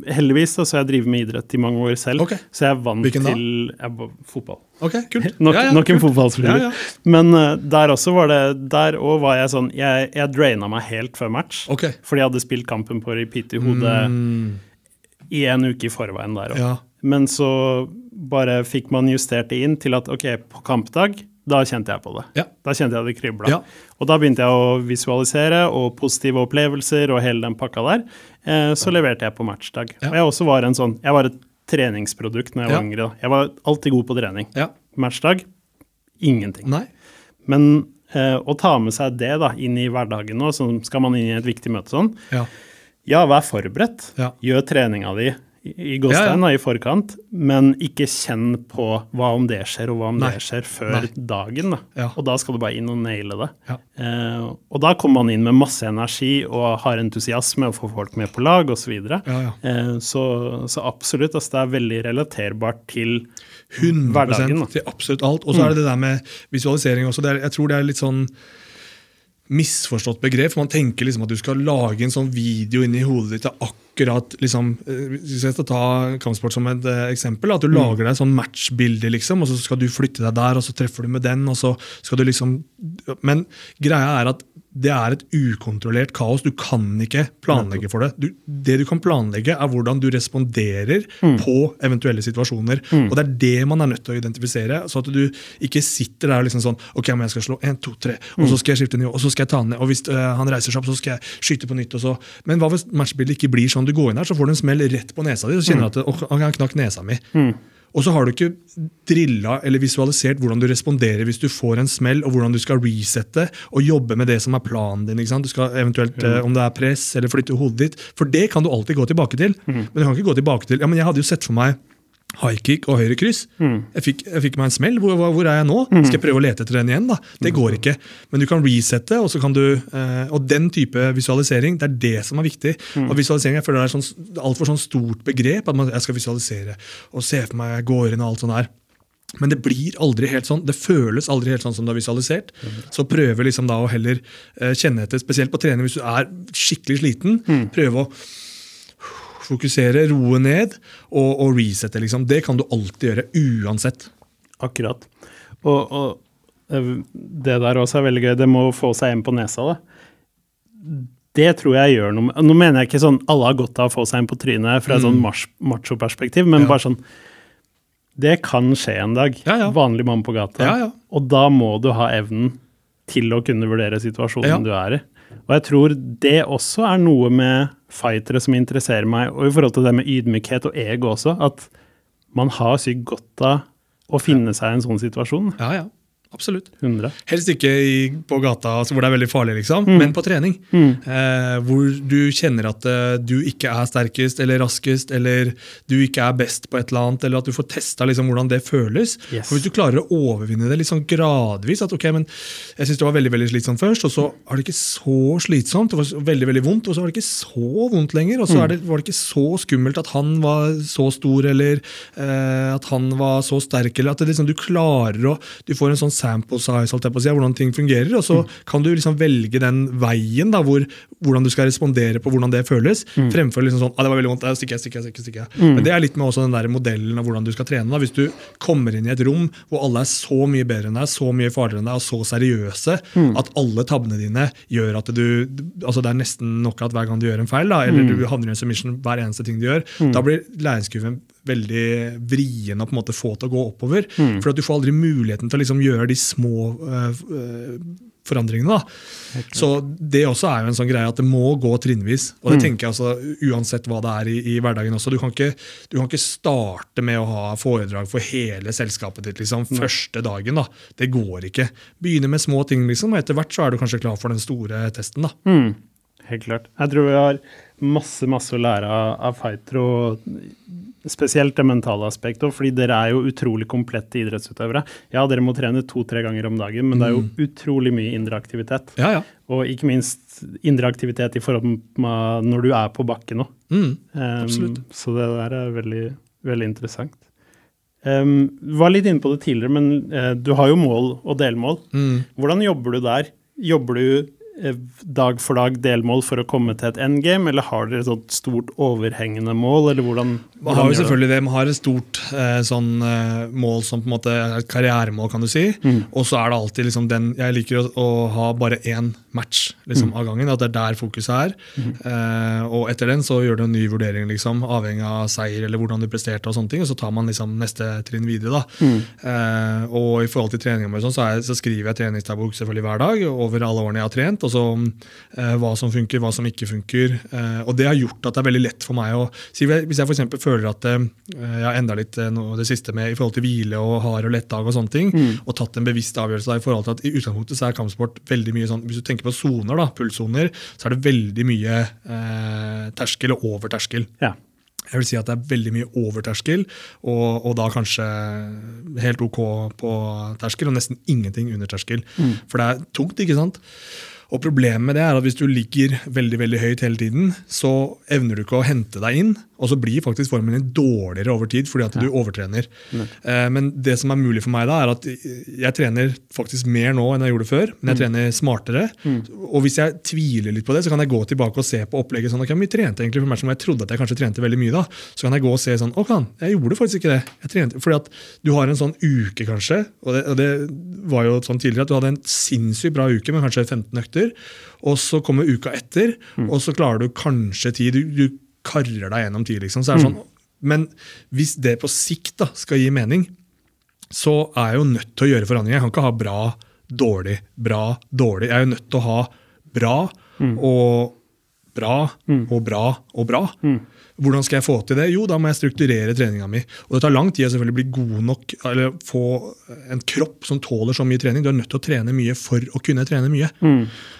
heldigvis så har jeg drevet med idrett i mange år selv, okay. så jeg vant Hvilken da? til jeg, fotball. ok, kult. [LAUGHS] Nok, Ja, ja, nok en fotballspiller. Ja. Men uh, der også var det Der òg var jeg sånn Jeg, jeg draina meg helt før match. okay. Fordi jeg hadde spilt kampen på repeat i hodet Mm, i en uke i forveien der òg. ja. Men så bare fikk man justert det inn til at ok, på kampdag, da kjente jeg på det. Ja. Da kjente jeg det kribla. Ja. Og da begynte jeg å visualisere og positive opplevelser og hele den pakka der. Eh, så leverte jeg på matchdag. Ja. Og jeg også var en sånn Jeg var et treningsprodukt når jeg var yngre. Jeg var alltid god på trening. Matchdag ingenting. Nei. Men eh, å ta med seg det da inn i hverdagen nå, så skal man inn i et viktig møte sånn, Ja. ja, vær forberedt. Gjør treninga di i gåstein, ja, ja. i forkant, men ikke kjenn på hva om det skjer, og hva om Nei. det skjer før Nei. dagen. Da. Ja. Og da skal du bare inn og naile det. Eh, og da kommer man inn med masse energi og har entusiasme og får folk med på lag osv. Så, videre. Ja, ja. eh, så, så absolutt, altså, det er veldig relaterbart til 100 hverdagen. Da. til absolutt alt. Og så er det det der med visualisering også. Det er, jeg tror det er litt sånn misforstått begrep. for Man tenker liksom at du skal lage en sånn video inni hodet ditt av akkurat liksom, Hvis jeg skal ta kampsport som et eh, eksempel, at du lager deg sånn matchbilde, liksom, og så skal du flytte deg der, og så treffer du med den, og så skal du liksom Men greia er at det er et ukontrollert kaos. Du kan ikke planlegge for det. Du, det du kan planlegge, er hvordan du responderer på eventuelle situasjoner. Og det er det man er nødt til å identifisere. Så at du ikke sitter der og liksom sånn Ok, men jeg skal slå én, to, tre, og så skal jeg skifte nivå, og så skal jeg ta han ned. Og hvis øh, han reiser seg opp, så skal jeg skyte på nytt. og så. Men hva hvis matchbildet ikke blir sånn? Du går inn der, så får du en smell rett på nesa di, og kjenner du at å, han knakk nesa mi. Og så har du ikke drilla eller visualisert hvordan du responderer hvis du får en smell, og hvordan du skal resette og jobbe med det som er planen din. Du skal eventuelt, mm. Om det er press eller flytte hodet ditt. For det kan du alltid gå tilbake til. Men du kan ikke gå tilbake til ja, men Jeg hadde jo sett for meg high kick og høyre kryss. Jeg, fikk, jeg fikk meg en smell. Hvor, hvor, er jeg nå? Skal jeg prøve å lete etter den igjen? da? Det går ikke. Men du kan resette, og så kan du eh, Og den type visualisering, det er det som er viktig. Og visualisering jeg føler det er sånn, altfor sånn stort begrep. At man, jeg skal visualisere og se for meg jeg går inn og alt sånt der. Men det blir aldri helt sånn. Det føles aldri helt sånn som du har visualisert. Så prøve liksom da å heller eh, kjenne etter, spesielt på trening hvis du er skikkelig sliten. Prøve å fokusere, roe ned og, og resette. liksom. Det kan du alltid gjøre, uansett. Akkurat. Og, og eh, det der også er veldig gøy. Det må få seg en på nesa, da. Det tror jeg gjør noe med Nå mener jeg ikke sånn alle har godt av å få seg en på trynet fra et sånn mach- macho-perspektiv, men Mm. Ja. bare sånn Det kan skje en dag. Ja, ja. Vanlig mann på gata. Ja, ja. Og da må du ha evnen til å kunne vurdere situasjonen du er i. Og jeg tror det også er noe med fightere som interesserer meg, og i forhold til det med ydmykhet og ego også, at man har sykt godt av å finne seg i en sånn situasjon. Ja, ja. Absolutt. 100. Helst ikke i, på gata altså, hvor det er veldig farlig, liksom, men på trening. Eh, hvor du kjenner at uh, du ikke er sterkest eller raskest, eller du ikke er best på et eller annet, eller at du får testa liksom, hvordan det føles. Yes. Hvis du klarer å overvinne det litt sånn gradvis at ok, men Jeg syns det var veldig veldig slitsomt først, og så var det ikke så slitsomt. Det var veldig veldig vondt, og så var det ikke så vondt lenger. Og så er det, var det ikke så skummelt at han var så stor, eller eh, at han var så sterk, eller at det liksom, du klarer å Du får en sånn sample size holdt jeg på å si, hvordan ting fungerer, og så kan du liksom velge den veien da, hvor, hvordan du skal respondere på hvordan det føles, fremfor liksom sånn ah, det var veldig vondt, stikker jeg, stikker jeg, stikker jeg. Men det er litt med også den der modellen av hvordan du skal trene. da, Hvis du kommer inn i et rom hvor alle er så mye bedre enn deg, så mye farligere enn deg, og så seriøse at alle tabbene dine gjør at du altså Det er nesten nok at hver gang du gjør en feil, da, eller du havner i en submission hver eneste ting du gjør. Da blir læringskurven veldig vrien å på en måte få til å gå oppover. For at du får aldri muligheten til å liksom gjøre de små uh, forandringene. da. Så det også er jo en sånn greie at det må gå trinnvis. Og det tenker jeg altså uansett hva det er i, i hverdagen også. Du kan, ikke, du kan ikke starte med å ha foredrag for hele selskapet ditt liksom, første dagen. da. Det går ikke. Begynne med små ting, liksom, og etter hvert så er du kanskje klar for den store testen. da. Helt klart. Jeg tror vi har masse masse å lære av, og spesielt det mentale aspektet, fordi dere er jo utrolig komplette idrettsutøvere. Ja, dere må trene to-tre ganger om dagen, men det er jo utrolig mye indre aktivitet. Ja, ja. Og ikke minst indre aktivitet i forhold med når du er på bakken òg. Mm. Um, så det der er veldig, veldig interessant. Um, var litt inne på det tidligere, men uh, du har jo mål og delmål. Mm. Hvordan jobber du der? Jobber du dag for dag delmål for å komme til et endgame, eller har dere et sånt stort overhengende mål, eller hvordan, Man har jo selvfølgelig det, man har et stort eh, sånn, eh, mål som på en måte er et karrieremål, kan du si. Og så er det alltid liksom den Jeg liker å, å ha bare én match liksom, av gangen. At det er der fokuset er. Eh, og etter den så gjør du en ny vurdering, liksom, avhengig av seier eller hvordan du presterte. Og sånne ting, og så tar man liksom neste trinn videre. da. Eh, og i forhold til treninga mi, sånn, så, så skriver jeg treningsdagbok selvfølgelig hver dag over alle årene jeg har trent. Og så eh, Hva som funker, hva som ikke funker. Eh, og det har gjort at det er veldig lett for meg å si, Hvis jeg for føler at eh, jeg har enda litt eh, det siste med i forhold til hvile og hard og lett dag, og sånne ting, og tatt en bevisst avgjørelse da, i forhold til at i utgangspunktet så er kampsport veldig mye sånn Hvis du tenker på soner, da, pulssoner, så er det veldig mye eh, terskel og over terskel. Ja. Jeg vil si at det er veldig mye over terskel, og, og da kanskje helt ok på terskel, og nesten ingenting under terskel. For det er tungt, ikke sant? Og problemet med det er at hvis du ligger veldig veldig høyt hele tiden, så evner du ikke å hente deg inn, og så blir faktisk formen din dårligere over tid fordi at du overtrener. Eh, men det som er mulig for meg da, er at jeg trener faktisk mer nå enn jeg gjorde før, men jeg trener smartere. Og hvis jeg tviler litt på det, så kan jeg gå tilbake og se på opplegget sånn, ok, men vi trente egentlig for meg som jeg trodde at jeg kanskje trente veldig mye da, så kan jeg gå og se sånn, ok, jeg gjorde faktisk ikke det. Jeg trente, fordi at du har en sånn uke kanskje, og det, og det var jo sånn tidligere at du hadde en sinnssykt bra uke med kanskje 15 økter, og så kommer uka etter, og så klarer du kanskje du, du karrer deg gjennom tid, liksom. Så er det sånn, men hvis det på sikt da, skal gi mening, så er jeg jo nødt til å gjøre forandringer. Jeg kan ikke ha bra, dårlig, bra, dårlig. Jeg er jo nødt til å ha bra og bra og bra og bra. Hvordan skal jeg få til det? Jo, da må jeg strukturere treninga mi. Og det tar lang tid å selvfølgelig bli god nok, eller få en kropp som tåler så mye trening. Du er nødt til å trene mye for å kunne trene mye.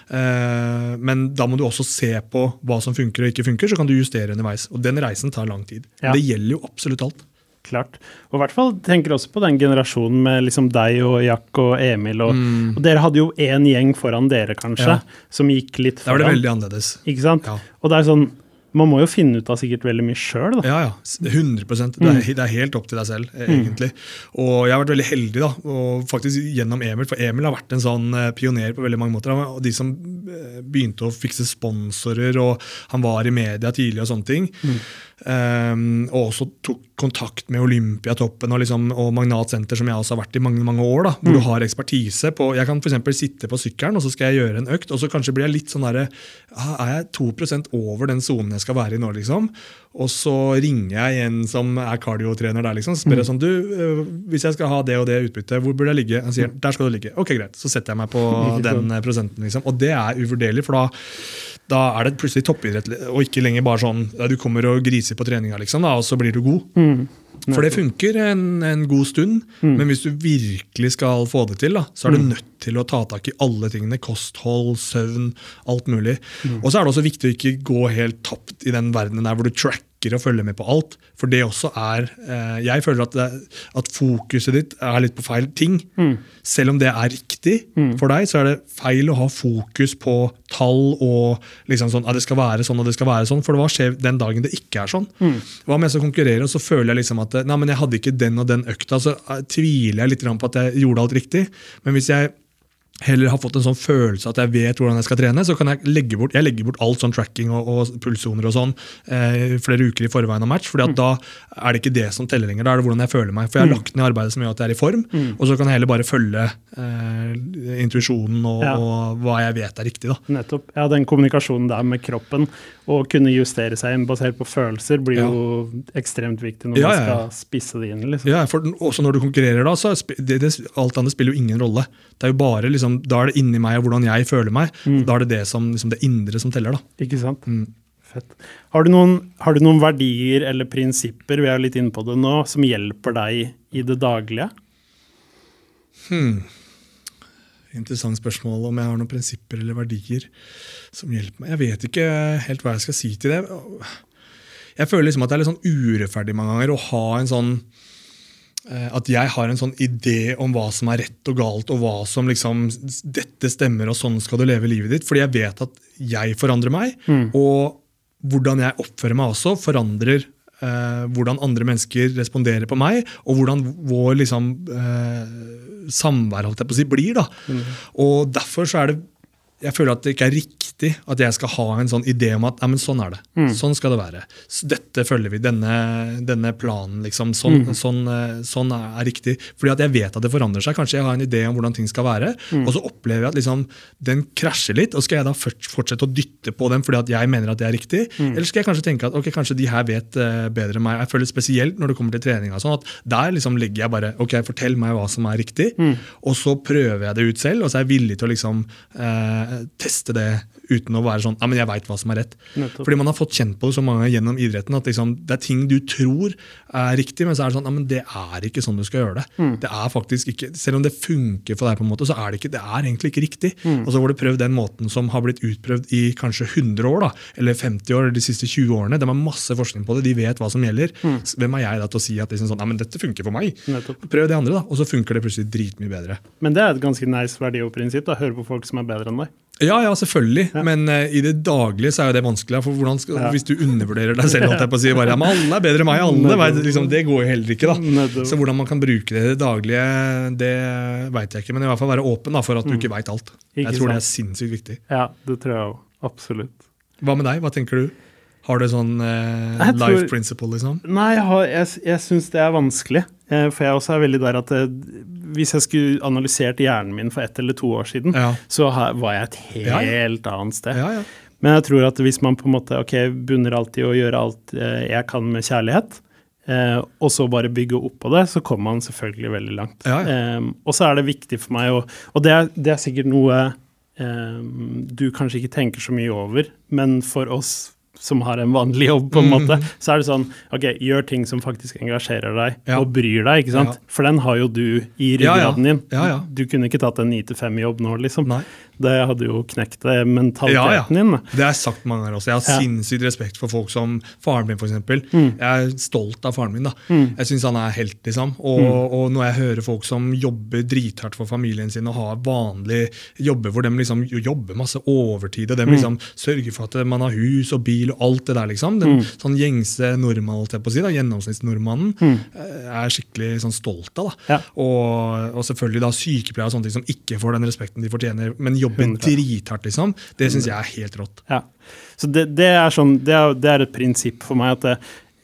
Eh, men da må du også se på hva som funker og ikke funker, så kan du justere underveis. Og den reisen tar lang tid. Ja. Det gjelder jo absolutt alt. Klart. Og i hvert fall tenker også på den generasjonen med liksom deg og Jack og Emil. Og, og dere hadde jo én gjeng foran dere, kanskje, Ja. som gikk litt foran. Da var det veldig annerledes. Ikke sant? Ja. Og det er sånn, man må jo finne ut av sikkert veldig mye sjøl. Ja, ja. 100 det er, det er helt opp til deg selv, egentlig. egentlig. Og jeg har vært veldig heldig, da, og faktisk gjennom Emil, for Emil har vært en sånn eh, pioner på veldig mange måter. Og de som eh, begynte å fikse sponsorer, og han var i media tidlig og sånne ting. Um, og også tok kontakt med Olympiatoppen og, liksom, og Magnat Senter, som jeg også har vært i mange mange år. da, Hvor du har ekspertise på Jeg kan for sitte på sykkelen og så skal jeg gjøre en økt, og så kanskje blir jeg litt sånn derre ah, Er jeg 2% over den sonen jeg skal være i nå, liksom? Og så ringer jeg en som er kardiotrener der, liksom, så spør jeg sånn Du, øh, hvis jeg skal ha det og det utbyttet, hvor burde jeg ligge? Han sier der skal du ligge. Ok, greit. Så setter jeg meg på [LAUGHS] den prosenten, liksom. Og det er uvurderlig, for da da er det plutselig toppidrett, og ikke lenger bare sånn ja, du kommer og griser på treninga, liksom, da, og så blir du god. For det funker en, en god stund, men hvis du virkelig skal få det til, da, så er du nødt til å ta tak i alle tingene. Kosthold, søvn, alt mulig. Og så er det også viktig å ikke gå helt tapt i den verdenen der hvor du tracker og følge med på alt. For det også er eh, Jeg føler at, det, at fokuset ditt er litt på feil ting. Selv om det er riktig for deg, så er det feil å ha fokus på tall og liksom sånn, at det skal være sånn og det skal være sånn. For hva skjer den dagen det ikke er sånn? Hva om jeg skal konkurrere, og så føler jeg liksom at nei, men jeg hadde ikke den og den økta, så eh, tviler jeg litt på at jeg gjorde alt riktig. Men hvis jeg heller har fått en sånn følelse at jeg vet hvordan jeg skal trene, så kan jeg legge bort, jeg legger bort alt sånn tracking og, og pulssoner og sånn eh, flere uker i forveien av match. fordi at da er det ikke det som teller lenger. Da er det hvordan jeg føler meg. For jeg har lagt ned arbeidet som gjør at jeg er i form, og så kan jeg heller bare følge eh, intuisjonen og, Ja. og hva jeg vet er riktig. da. Nettopp. Ja, den kommunikasjonen der med kroppen, å kunne justere seg inn basert på følelser, blir jo ekstremt viktig når Ja, man ja, ja. skal spisse det inn. liksom. Ja, for den- Også når du konkurrerer, da, så det, det, alt annet spiller jo ingen rolle. Det er jo bare liksom, Da er det inni meg og hvordan jeg føler meg. Da er det det, som, liksom det indre som teller. da. Ikke sant? Mm. Fett. Har du, noen, har du noen verdier eller prinsipper vi er litt inne på det nå, som hjelper deg i det daglige? Interessant spørsmål om jeg har noen prinsipper eller verdier som hjelper meg. Jeg vet ikke helt hva jeg skal si til det. Jeg føler liksom at det er litt sånn urettferdig mange ganger å ha en sånn At jeg har en sånn idé om hva som er rett og galt, og hva som liksom Dette stemmer, og sånn skal du leve livet ditt. Fordi jeg vet at jeg forandrer meg, og hvordan jeg oppfører meg også, forandrer eh, hvordan andre mennesker responderer på meg, og hvordan vår liksom, eh, samvær holdt jeg på å si, blir. da. Og derfor så er det jeg føler at det ikke er riktig at jeg skal ha en sånn idé om at men sånn er det. Mm. Sånn skal det være. Dette følger vi. Denne, denne planen, liksom. Sånn, Mm. sånn, eh, sånn er riktig. Fordi at jeg vet at det forandrer seg. Kanskje jeg har en idé om hvordan ting skal være, Mm. og så opplever jeg at liksom, den krasjer litt. og Skal jeg da fortsette å dytte på den fordi at jeg mener at det er riktig? Mm. Eller skal jeg kanskje tenke at ok, kanskje de her vet eh, bedre enn meg? Jeg føler spesielt når det kommer til trening. og sånn, at Der liksom legger jeg bare ok, fortell meg hva som er riktig, Mm. og så prøver jeg det ut selv. Og så er jeg villig til å liksom eh, teste det uten å være sånn ja, men jeg veit hva som er rett. Nettopp. Fordi man har fått kjent på det så mange gjennom idretten at liksom, det er ting du tror er riktig, men så er det sånn ja, men det er ikke sånn du skal gjøre det. Mm. Det er faktisk ikke, Selv om det funker for deg, på en måte, så er det ikke, det er egentlig ikke riktig. Mm. Og så får du prøvd den måten som har blitt utprøvd i kanskje 100 år, da, eller 50 år, eller de siste 20 årene. De har masse forskning på det, de vet hva som gjelder. Mm. Hvem er jeg da til å si at liksom sånn, ja, men dette funker for meg? Nettopp. Prøv det andre, da, og så funker det plutselig dritmye bedre. Men det er et ganske nice verdi og prinsipp. da, Høre på folk som er bedre enn deg. Ja, ja, selvfølgelig, men uh, i det daglige så er jo det vanskelig. For hvordan skal, Ja. Hvis du undervurderer deg selv, holdt jeg på å si, bare, ja, men alle er bedre enn meg, alle vet, liksom, det går jo heller ikke. da. Så hvordan man kan bruke det i det daglige, det veit jeg ikke. Men i hvert fall være åpen da, for at du ikke veit alt. Mm. Ikke Jeg tror det er sinnssykt viktig. Ja, det tror jeg òg. Absolutt. Hva med deg? Hva tenker du? Har du sånn uh, tror- life principle, liksom? Nei, jeg, har- jeg, jeg syns det er vanskelig. Eh, For jeg også er veldig der at hvis jeg skulle analysert hjernen min for ett eller to år siden, Ja. så var jeg et Ja, helt annet sted. Ja, ja. Men jeg tror at hvis man på en måte ok, bunner alltid å gjøre alt eh, jeg kan med kjærlighet, eh, og så bare bygge opp på det, så kommer man selvfølgelig veldig langt. Ja, ja. Eh, og så er det viktig for meg å Og det er, det er sikkert noe eh, du kanskje ikke tenker så mye over, men for oss som har en vanlig jobb, på en Mm. måte, så er det sånn ok, gjør ting som faktisk engasjerer deg Ja. og bryr deg, ikke sant? Ja. For den har jo du i ryggraden din. Ja, ja. Du kunne ikke tatt en 9-5-jobb nå, liksom. Nei. Det hadde jo knekt det mentaliteten Ja, ja. din. Det har jeg sagt mange ganger også. Jeg har Ja. sinnssykt respekt for folk som faren min, f.eks. Mm. Jeg er stolt av faren min. da. Jeg syns han er helt, liksom. Og, Mm. og når jeg hører folk som jobber drithardt for familien sin og har vanlige jobber hvor de liksom jobber masse overtid, og de Mm. liksom sørger for at man har hus og bil og alt det der, liksom. Mm. Den sånn gjengse nordmann, holdt jeg på å si, da, gjennomsnittsnordmannen, Mm. eh, er skikkelig sånn stolt av. da. Ja. Og, og selvfølgelig da sykepleiere og sånne ting som ikke får den respekten de fortjener, men jobber 100. drithardt, liksom. Det syns jeg er helt rått. Ja. Så det, det, er sånn, det, er, det er et prinsipp for meg at det,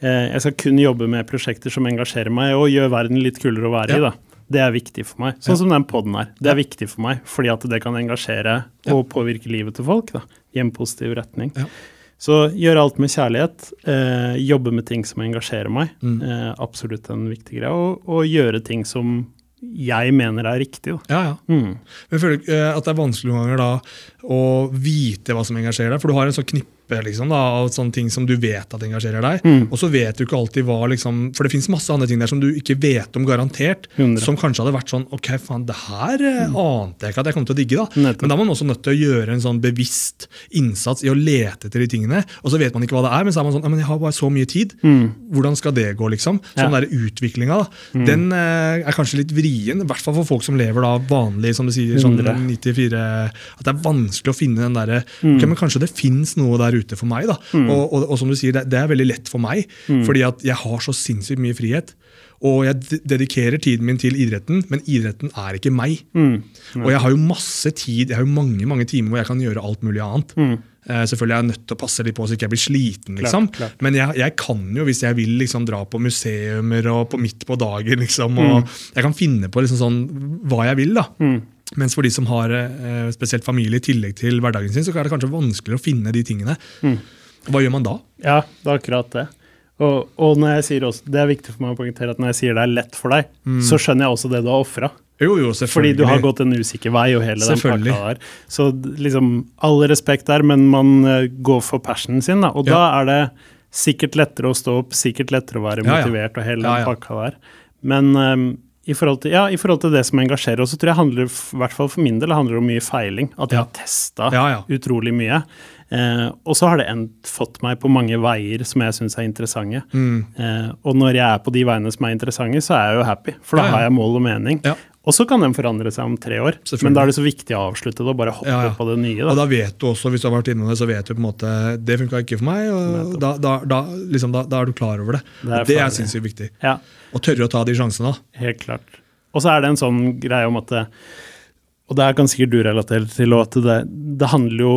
eh, jeg skal kun jobbe med prosjekter som engasjerer meg og gjør verden litt kulere å være Ja. i. da. Det er viktig for meg. Sånn Ja. som den poden her. Det er viktig for meg, fordi at det kan engasjere og påvirke livet til folk da, i en positiv retning. Ja. Så gjøre alt med kjærlighet, eh, jobbe med ting som engasjerer meg. Mm. Eh, absolutt en viktig greie. Og, og gjøre ting som jeg mener er riktig. Da. Ja, ja. Mm. Men jeg føler eh, at det er vanskelig noen ganger da å vite hva som engasjerer deg. For du har en sånn knippe liksom, da, av sånne ting som du vet at engasjerer deg. Mm. Og så vet du ikke alltid hva liksom, For det fins masse andre ting der som du ikke vet om garantert. 100. Som kanskje hadde vært sånn Ok, faen, det her mm. ante jeg ikke at jeg kom til å digge. da. Nettopp. Men da er man også nødt til å gjøre en sånn bevisst innsats i å lete etter de tingene. Og så vet man ikke hva det er, men så er man sånn men jeg har bare så mye tid. Mm. Hvordan skal det gå, liksom? Sånn Ja. der utviklinga, da. Den eh, er kanskje litt vrien, i hvert fall for folk som lever da vanlig, som du sier, sånn 94 At det er vanskelig å finne den derre Mm. Ok, men kanskje det fins noe der ute for meg, da. Og, og, og som du sier, det, det er veldig lett for meg, Mm. fordi at jeg har så sinnssykt mye frihet. Og jeg dedikerer tiden min til idretten, men idretten er ikke meg. Mm. Og jeg har jo masse tid, jeg har jo mange mange timer hvor jeg kan gjøre alt mulig annet. Mm. Eh, selvfølgelig er jeg nødt til å passe litt på så ikke jeg blir sliten, liksom. Klart, klart. Men jeg, jeg kan jo, hvis jeg vil, liksom dra på museumer og på midt på dagen, liksom. Og jeg kan finne på liksom sånn hva jeg vil, da. Mm. Mens for de som har eh, spesielt familie i tillegg til hverdagen sin, så er det kanskje vanskeligere å finne de tingene. Mm. Hva gjør man da? Ja, det er akkurat det. Og, og når jeg sier også, det er viktig for meg å poengtere at når jeg sier det er lett for deg, så skjønner jeg også det du har ofra. Jo, jo, Fordi du har gått en usikker vei og hele den pakka der. Så liksom, all respekt der, men man eh, går for passionen sin, da. Og Ja. da er det sikkert lettere å stå opp, sikkert lettere å være Ja, ja. motivert og hele den ja. pakka der. Men eh, i forhold, til, ja, i forhold til det som engasjerer. oss, så tror jeg handler, i hvert fall for min del, handler om mye feiling. At jeg har testa Ja, ja. utrolig mye. Eh, og så har det endt, fått meg på mange veier som jeg syns er interessante. Mm. Eh, og når jeg er på de veiene som er interessante, så er jeg jo happy. For da Ja, ja. har jeg mål og mening. Og så kan den forandre seg om tre år. Men da er det så viktig å avslutte det og bare hoppe Ja, ja. på det nye. Og Da. da vet du også, hvis du har vært innom det, så vet du på en måte det funka ikke for meg. og da, da, da, liksom, da, da er du klar over det. Det er Og det er sinnssykt viktig. Ja, Å tørre å ta de sjansene. da. helt klart. Og så er det en sånn greie om at Og det her kan sikkert du relatere til, òg, at det, det handler jo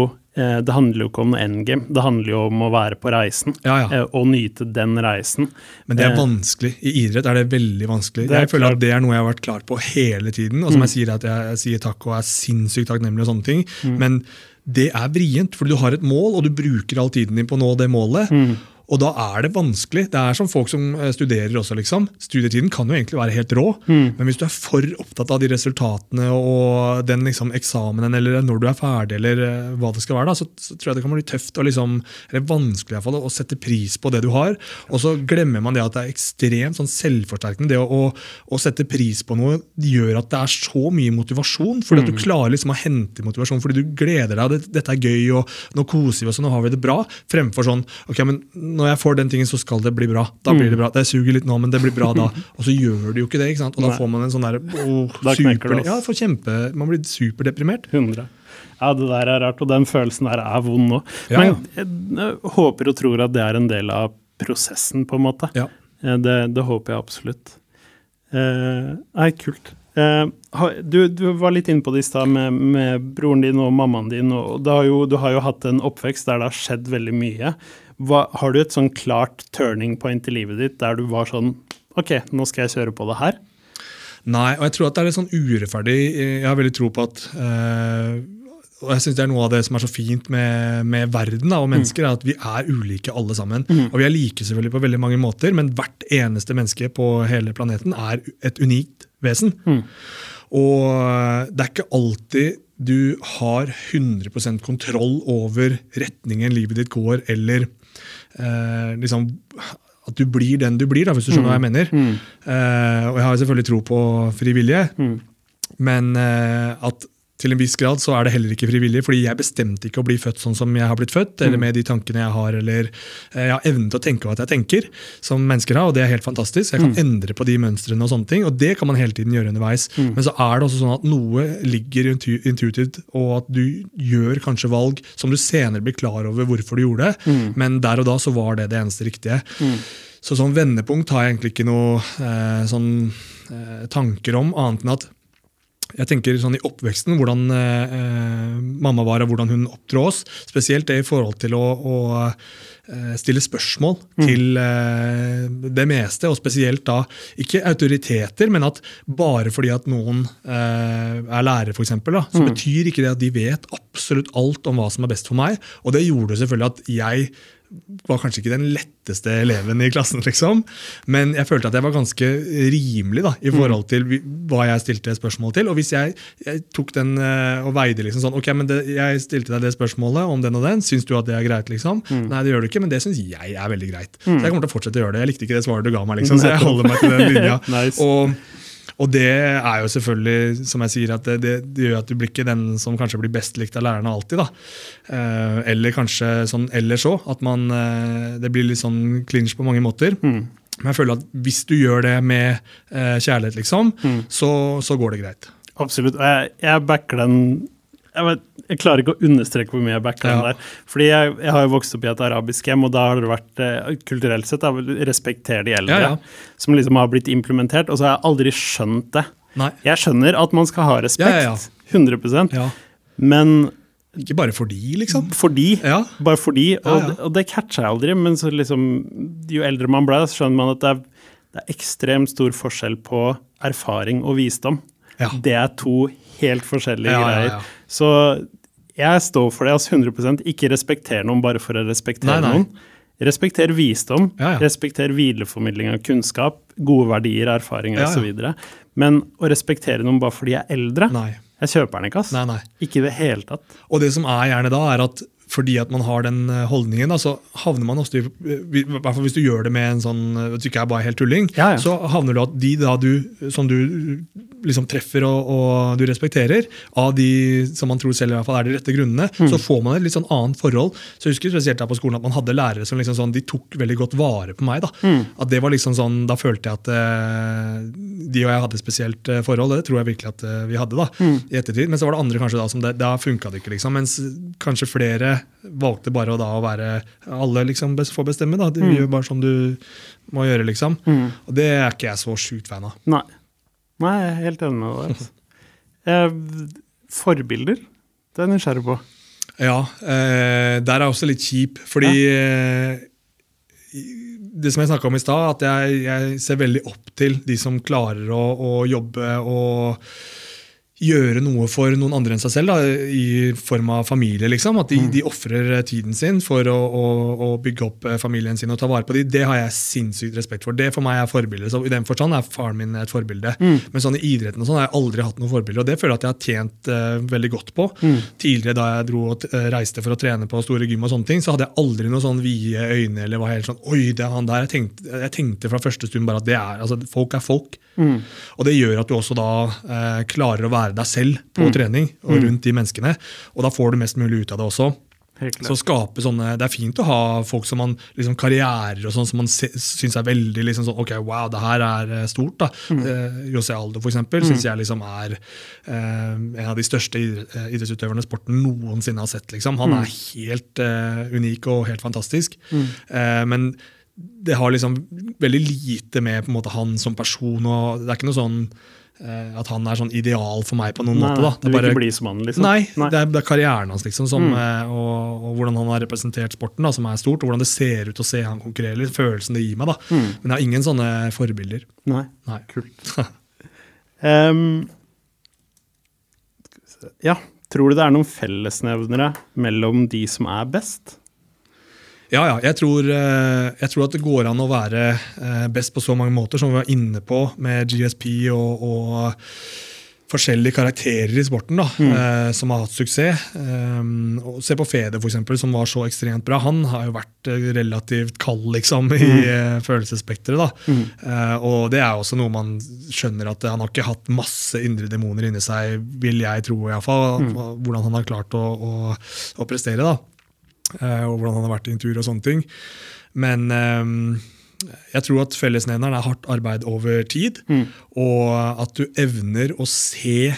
det handler jo ikke om endgame, det handler jo om å være på reisen. Ja, ja. eh, Og nyte den reisen. Men det er Eh, vanskelig. I idrett er det veldig vanskelig. Det jeg føler klart. at det er noe jeg har vært klar på hele tiden. Og som jeg sier, at jeg, sier takk og er sinnssykt takknemlig og sånne ting. Men det er vrient, for du har et mål, og du bruker all tiden din på å nå det målet. Og da er det vanskelig. Det er som folk som eh, studerer også, liksom. Studietiden kan jo egentlig være helt rå, men hvis du er for opptatt av de resultatene og den liksom eksamenen, eller når du er ferdig, eller eh, hva det skal være, da, så, så tror jeg det kan bli tøft og liksom, eller vanskelig i hvert fall, å sette pris på det du har. Og så glemmer man det at det er ekstremt sånn selvforsterkende. Det å, å, å sette pris på noe gjør at det er så mye motivasjon, fordi at du klarer liksom å hente motivasjon, fordi du gleder deg, dette er gøy, og nå koser vi oss, og nå har vi det bra, fremfor sånn, ok, men når jeg får den tingen, så skal det bli bra. Da blir det bra. Det suger litt nå, men det blir bra da. Og så gjør det jo ikke det, ikke sant? Og da Nei. får man en sånn der, oh, super, ja, kjempe, man blir superdeprimert. 100. Ja, det der er rart, og den følelsen der er vond nå. Ja, Men jeg, jeg håper og tror at det er en del av prosessen, på en måte. Ja. Eh, Det, det håper jeg absolutt. Eh, Nei, kult. Eh, du, du var litt inne på det i stad med, med broren din og mammaen din. og har jo, Du har jo hatt en oppvekst der det har skjedd veldig mye. Hva, har du et sånn klart turning point i livet ditt der du var sånn Ok, nå skal jeg kjøre på det her? Nei, og jeg tror at det er litt sånn urettferdig. Jeg har veldig tro på at eh, og jeg synes Det er noe av det som er så fint med, med verden da, og mennesker, er at vi er ulike alle sammen. Og Vi er like selvfølgelig på veldig mange måter, men hvert eneste menneske på hele planeten er et unikt vesen. Og det er ikke alltid du har 100% kontroll over retningen livet ditt går, eller eh, liksom at du blir den du blir, da, hvis du skjønner hva jeg mener. Eh, og jeg har selvfølgelig tro på frivillige, men eh, at til en viss grad så er det heller ikke frivillig, fordi jeg bestemte ikke å bli født sånn som jeg har blitt født, eller med de tankene jeg har, eller eh, jeg har evnen til å tenke hva jeg tenker, som mennesker har, og det er helt fantastisk. Jeg kan endre på de mønstrene og sånne ting, og det kan man hele tiden gjøre underveis. Men så er det også sånn at noe ligger intuitivt, og at du gjør kanskje valg som du senere blir klar over hvorfor du gjorde det, men der og da så var det det eneste riktige. Så sånn vendepunkt har jeg egentlig ikke noe eh, sånn eh, tanker om, annet enn at jeg tenker sånn i oppveksten, hvordan eh, mamma var og hvordan hun oppdro oss. Spesielt det i forhold til å, å eh, stille spørsmål til eh, det meste, og spesielt da ikke autoriteter, men at bare fordi at noen eh, er lærer, f.eks., så betyr ikke det at de vet absolutt alt om hva som er best for meg. Og det gjorde selvfølgelig at jeg var kanskje ikke den letteste eleven i klassen, liksom. Men jeg følte at jeg var ganske rimelig da, i forhold til hva jeg stilte spørsmål til. Og hvis jeg, jeg tok den eh, og veide liksom sånn Ok, men det, jeg stilte deg det spørsmålet om den og den, syns du at det er greit? liksom? Nei, det gjør du ikke, men det syns jeg er veldig greit. Så jeg kommer til å fortsette å gjøre det. Jeg likte ikke det svaret du ga meg, liksom, [LAUGHS] så jeg holder meg til den linja. [LAUGHS] Nice. Og og det er jo selvfølgelig, som jeg sier, at det, det, det gjør at du blir ikke den som kanskje blir best likt av lærerne alltid. da. Eh, eller kanskje sånn ellers òg, at man, eh, det blir litt sånn clinch på mange måter. Men jeg føler at hvis du gjør det med eh, kjærlighet, liksom, så, så går det greit. Absolutt. Jeg, jeg backer den jeg, vet, jeg klarer ikke å understreke hvor mye jeg den Ja. der. Fordi jeg, jeg har jo vokst opp i et arabisk hjem, og da har det vært eh, kulturelt sett da, respekter de eldre. Ja, ja. Som liksom har blitt implementert. Og så har jeg aldri skjønt det. Nei. Jeg skjønner at man skal ha respekt, Ja, ja, ja. 100 Ja. men Ikke bare fordi, liksom. fordi. Ja. Bare fordi. Og, Ja, ja. og det catcher jeg aldri, men så liksom, jo eldre man ble, så skjønner man at det er, det er ekstremt stor forskjell på erfaring og visdom. Ja. Det er to helt forskjellige Ja, ja, greier. Så jeg står for det, altså 100 Ikke respekter noen bare for å respektere Nei, nei. noen. Respekter visdom, Ja, ja. respekter videreformidling av kunnskap, gode verdier, erfaringer Ja, ja. osv. Men å respektere noen bare fordi de er eldre, Nei. jeg kjøper den ikke. ass. Nei, nei. Ikke i det hele tatt. Og det som er gjerne da, er at fordi at man har den eh, holdningen, da, så havner man ofte i i hvert fall Hvis du gjør det med en sånn eh, Hvis du ikke er bare helt tulling, Ja, ja. så havner du at de da du, som du liksom treffer og, og du respekterer, av de som man tror selv i hvert fall er de rette grunnene, Mm. så får man et litt sånn annet forhold. Så jeg husker spesielt her på skolen at man hadde lærere som liksom sånn, de tok veldig godt vare på meg. Da Mm. At det var liksom sånn, da følte jeg at eh, de og jeg hadde et spesielt eh, forhold. Det tror jeg virkelig at eh, vi hadde da, Mm. i ettertid. Men så var det andre kanskje da som det, da funka det ikke. liksom, Mens kanskje flere valgte bare å da å være Alle liksom får bestemme. da, Du Mm. gjør bare som du må gjøre, liksom. Mm. Og det er ikke jeg så sjukt fan av. Nei. Nei, jeg er helt enig med deg. Altså. Eh, forbilder? Det er jeg nysgjerrig på. Ja, eh, der er jeg også litt kjip, fordi eh, det som jeg snakka om i stad, at jeg, jeg ser veldig opp til de som klarer å, å jobbe og gjøre noe for noen andre enn seg selv, da, i form av familie. liksom, At de, de ofrer tiden sin for å, å, å bygge opp eh, familien sin og ta vare på dem. Det har jeg sinnssykt respekt for. Det for meg er forbilder. så I den forstand er faren min et forbilde. Men sånn i idretten og sånn har jeg aldri hatt noe forbilde, og det føler jeg at jeg har tjent uh, veldig godt på. Tidligere da jeg dro og eh, reiste for å trene på store gym, og sånne ting, så hadde jeg aldri noe sånn vide øyne eller var helt sånn Oi, det er han der. Jeg tenkte, jeg tenkte fra første stund bare at det er, altså folk er folk. Og det gjør at du også da uh, klarer å være deg selv på trening og rundt de menneskene. Og da får du mest mulig ut av det også. Så skape sånne, Det er fint å ha folk som man liksom karrierer og sånn som man syns er veldig liksom sånn, ok, wow, det her er eh, stort. da. Eh, José Aldo for eksempel, synes jeg liksom er eh, en av de største eh, idrettsutøverne sporten noensinne har sett. liksom. Han er helt eh, unik og helt fantastisk. Eh, men det har liksom veldig lite med på en måte han som person og Det er ikke noe sånn at han er sånn ideal for meg på noen Nei, måte. da. nei, Det du vil bare- ikke bli som han, liksom? Nei, Det, er, det er karrieren hans liksom, som, Mm. eh, og, og hvordan han har representert sporten, da, som er stort. Og hvordan det ser ut å se han konkurrere. litt, Følelsen det gir meg. da. Mm. Men jeg har ingen sånne forbilder. Nei. Nei. Kult. [LAUGHS] um, ja, tror du det er noen fellesnevnere mellom de som er best? Ja, ja. Jeg tror, eh, jeg tror at det går an å være eh, best på så mange måter, som vi var inne på med GSP og, og forskjellige karakterer i sporten da, eh, som har hatt suksess. Um, og se på Fede, for eksempel, som var så ekstremt bra. Han har jo vært relativt kald liksom, i uh, følelsesspekteret. Mm. Eh, og det er også noe man skjønner at han har ikke hatt masse indre demoner inni seg, vil jeg tro iallfall. Mm. Hvordan han har klart å, å, å prestere. da. Eh, og hvordan han har vært i intervjuer og sånne ting. Men ehm, jeg tror at fellesnevneren er hardt arbeid over tid, og at du evner å se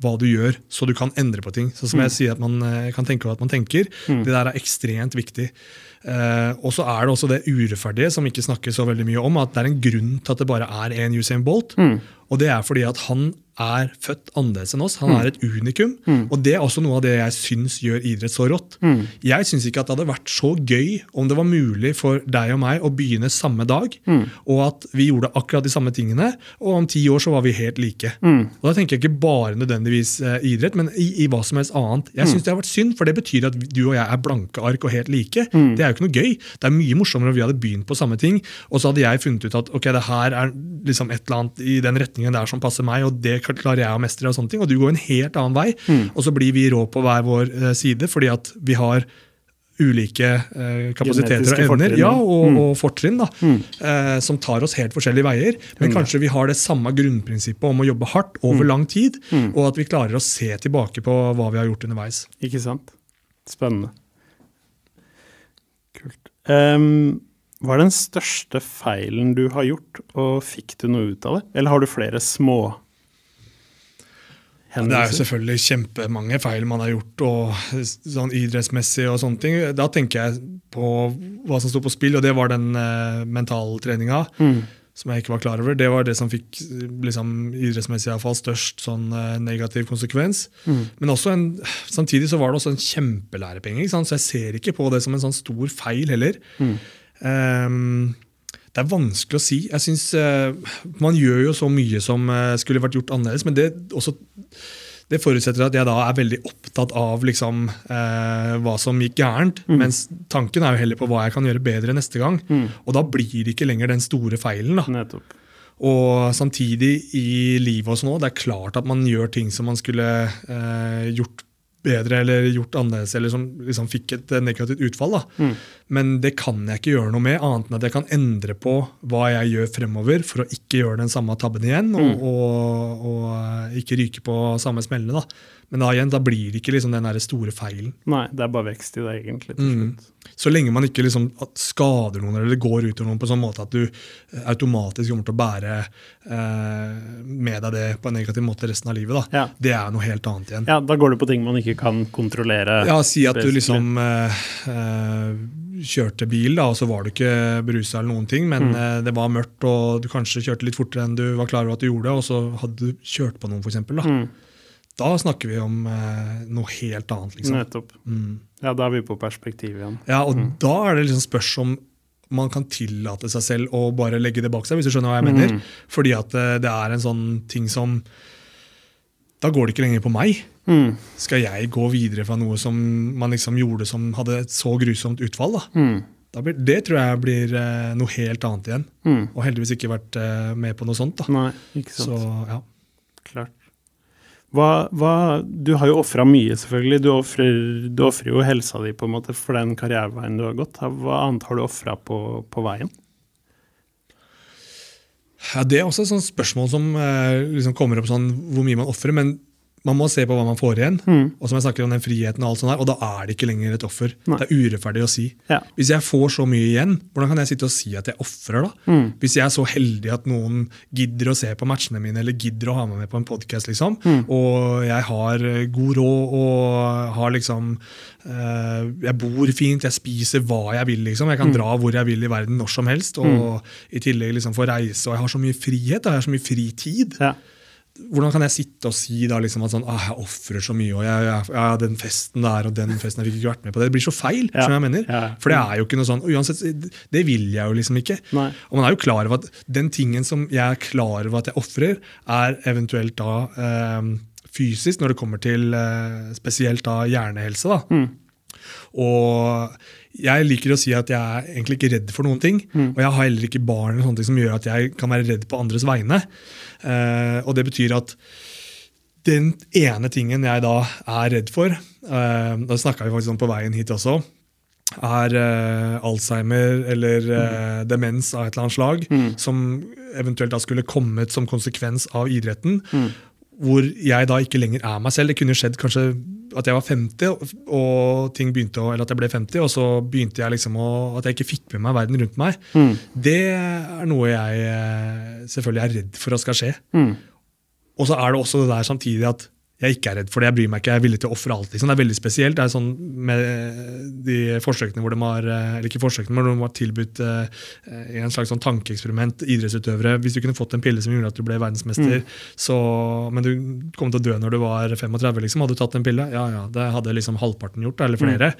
hva du gjør, så du kan endre på ting. Så som jeg sier at man eh, kan tenke på at man tenker, det der er ekstremt viktig. Uh, og så er det også det urettferdige, som ikke snakkes så veldig mye om, at det er en grunn til at det bare er én Usain Bolt. Og det er fordi at han er født annerledes enn oss. Han er et unikum. Og det er også noe av det jeg syns gjør idrett så rått. Jeg syns ikke at det hadde vært så gøy om det var mulig for deg og meg å begynne samme dag, og at vi gjorde akkurat de samme tingene, og om ti år så var vi helt like. Og Da tenker jeg ikke bare nødvendigvis eh, idrett, men i, i hva som helst annet. Jeg syns det har vært synd, for det betyr at du og jeg er blanke ark og helt like. Det er jo ikke noe gøy. Det er mye morsommere om vi hadde begynt på samme ting, og så hadde jeg funnet ut at ok, det her er liksom et eller annet i den retningen der som passer meg, og det klarer jeg å mestre, og sånne ting, og du går en helt annen vei. Og så blir vi rå på hver vår eh, side, fordi at vi har ulike eh, kapasiteter og evner ja, og, og, og fortrinn da, eh, som tar oss helt forskjellige veier. Men kanskje vi har det samme grunnprinsippet om å jobbe hardt over lang tid, og at vi klarer å se tilbake på hva vi har gjort underveis. Ikke sant? Spennende. Kult. Ehm, hva er den største feilen du har gjort, og fikk du noe ut av det? Eller har du flere små hendelser? Det er jo selvfølgelig kjempemange feil man har gjort, og sånn idrettsmessig og sånne ting. Da tenker jeg på hva som sto på spill, og det var den uh, mentaltreninga. Som jeg ikke var klar over. Det var det som fikk liksom, idrettsmessig i hvert fall, størst sånn, eh, negativ konsekvens. Men også en, samtidig så var det også en kjempelærepenge, så jeg ser ikke på det som en sånn stor feil heller. Ehm, det er vanskelig å si. Jeg synes, eh, Man gjør jo så mye som eh, skulle vært gjort annerledes, men det, også, det forutsetter at jeg da er veldig opptatt av liksom, eh, hva som gikk gærent. Mens tanken er jo heller på hva jeg kan gjøre bedre neste gang. Og da blir det ikke lenger den store feilen. da. Nettopp. Og samtidig i livet også nå, det er klart at man gjør ting som man skulle gjort bedre eller gjort annerledes, eller som liksom fikk et negativt utfall. Mm. Men det kan jeg ikke gjøre noe med, annet enn at jeg kan endre på hva jeg gjør fremover for å ikke gjøre den samme tabben igjen, og, Mm. og, og og ikke ryke på samme smellene. da. Men da igjen, da blir det ikke liksom den der store feilen. Nei, det er bare vekst i det, egentlig. til Mm. slutt. Så lenge man ikke liksom skader noen eller går ut over noen på sånn måte at du eh, automatisk kommer til å bære eh, med deg det på en negativ måte resten av livet. da. Ja. Det er noe helt annet igjen. ja, da går det på ting man ikke kan kontrollere. Ja, Si at du liksom eh, eh, kjørte bil, da, og så var du ikke berusa eller noen ting, men Mm. eh, det var mørkt, og du kanskje kjørte litt fortere enn du var klar over at du gjorde, og så hadde du kjørt på noen, f.eks. Mm, da snakker vi om eh, noe helt annet. liksom. nettopp. Mm. Ja, da er vi på perspektiv igjen. Ja, og Mm. da er det liksom spørs om man kan tillate seg selv å bare legge det bak seg, hvis du skjønner hva jeg mener. Mm. Fordi at eh, det er en sånn ting som Da går det ikke lenger på meg. Mm, Skal jeg gå videre fra noe som man liksom gjorde som hadde et så grusomt utfall? da? mm, Da blir, det tror jeg blir eh, noe helt annet igjen. mm. Og heldigvis ikke vært eh, med på noe sånt. da. Nei, ikke sant. Så ja. Klart. Hva, hva, du har jo ofra mye, selvfølgelig. Du ofrer, jo helsa di på en måte for den karriereveien du har gått. Hva annet har du ofra på, på veien? ja, Det er også et sånt spørsmål som eh, liksom kommer opp sånn hvor mye man ofrer. Men man må se på hva man får igjen. Mm. Og som jeg snakker om den friheten og alt sånt her, og da er det ikke lenger et offer. Nei. Det er urettferdig å si. Ja. Hvis jeg får så mye igjen, hvordan kan jeg sitte og si at jeg ofrer da? Mm. Hvis jeg er så heldig at noen gidder å se på matchene mine eller gidder å ha meg med på en podkast, liksom, Mm. og jeg har eh, god råd og har liksom øh, Jeg bor fint, jeg spiser hva jeg vil, liksom. Jeg kan Mm. dra hvor jeg vil i verden når som helst, og i tillegg liksom få reise, og jeg har så mye frihet, og jeg har så mye fritid Ja. Hvordan kan jeg sitte og si da liksom at sånn, ah, jeg ofrer så mye, og jeg, jeg, ja, den festen der og den festen, jeg fikk ikke vært med på det. Det blir så feil. Ja. som jeg mener. Ja. For det er jo ikke noe sånn, uansett, det vil jeg jo liksom ikke. Nei. Og man er jo klar over at den tingen som jeg er klar over at jeg ofrer, er eventuelt da eh, fysisk, når det kommer til eh, spesielt da hjernehelse. da. Mm. Og jeg liker å si at jeg er egentlig ikke redd for noen ting. Mm. Og jeg har heller ikke barn eller sånne ting som gjør at jeg kan være redd på andres vegne. Uh, og det betyr at den ene tingen jeg da er redd for, uh, da snakka vi faktisk om på veien hit også, er uh, Alzheimer eller eh, demens av et eller annet slag, Mm. som eventuelt da skulle kommet som konsekvens av idretten Mm. Hvor jeg da ikke lenger er meg selv. Det kunne skjedd kanskje at jeg var 50, og- ting begynte å, eller at jeg ble 50, og så begynte jeg liksom å, at jeg ikke fikk med meg verden rundt meg. Mm. Det er noe jeg eh, selvfølgelig er redd for at skal skje. Mm. Og så er det også det der samtidig at jeg ikke er redd for det. Jeg bryr meg ikke, jeg er villig til å ofre alt. Liksom. Det er veldig spesielt. Det er sånn med de forsøkene hvor de har eller ikke forsøkene, men de har tilbudt eh, i en slags sånn tankeeksperiment idrettsutøvere Hvis du kunne fått en pille som gjorde at du ble verdensmester, så, men du kom til å dø når du var 35, liksom, hadde du tatt en pille? Ja, ja, det hadde liksom halvparten gjort, eller flere.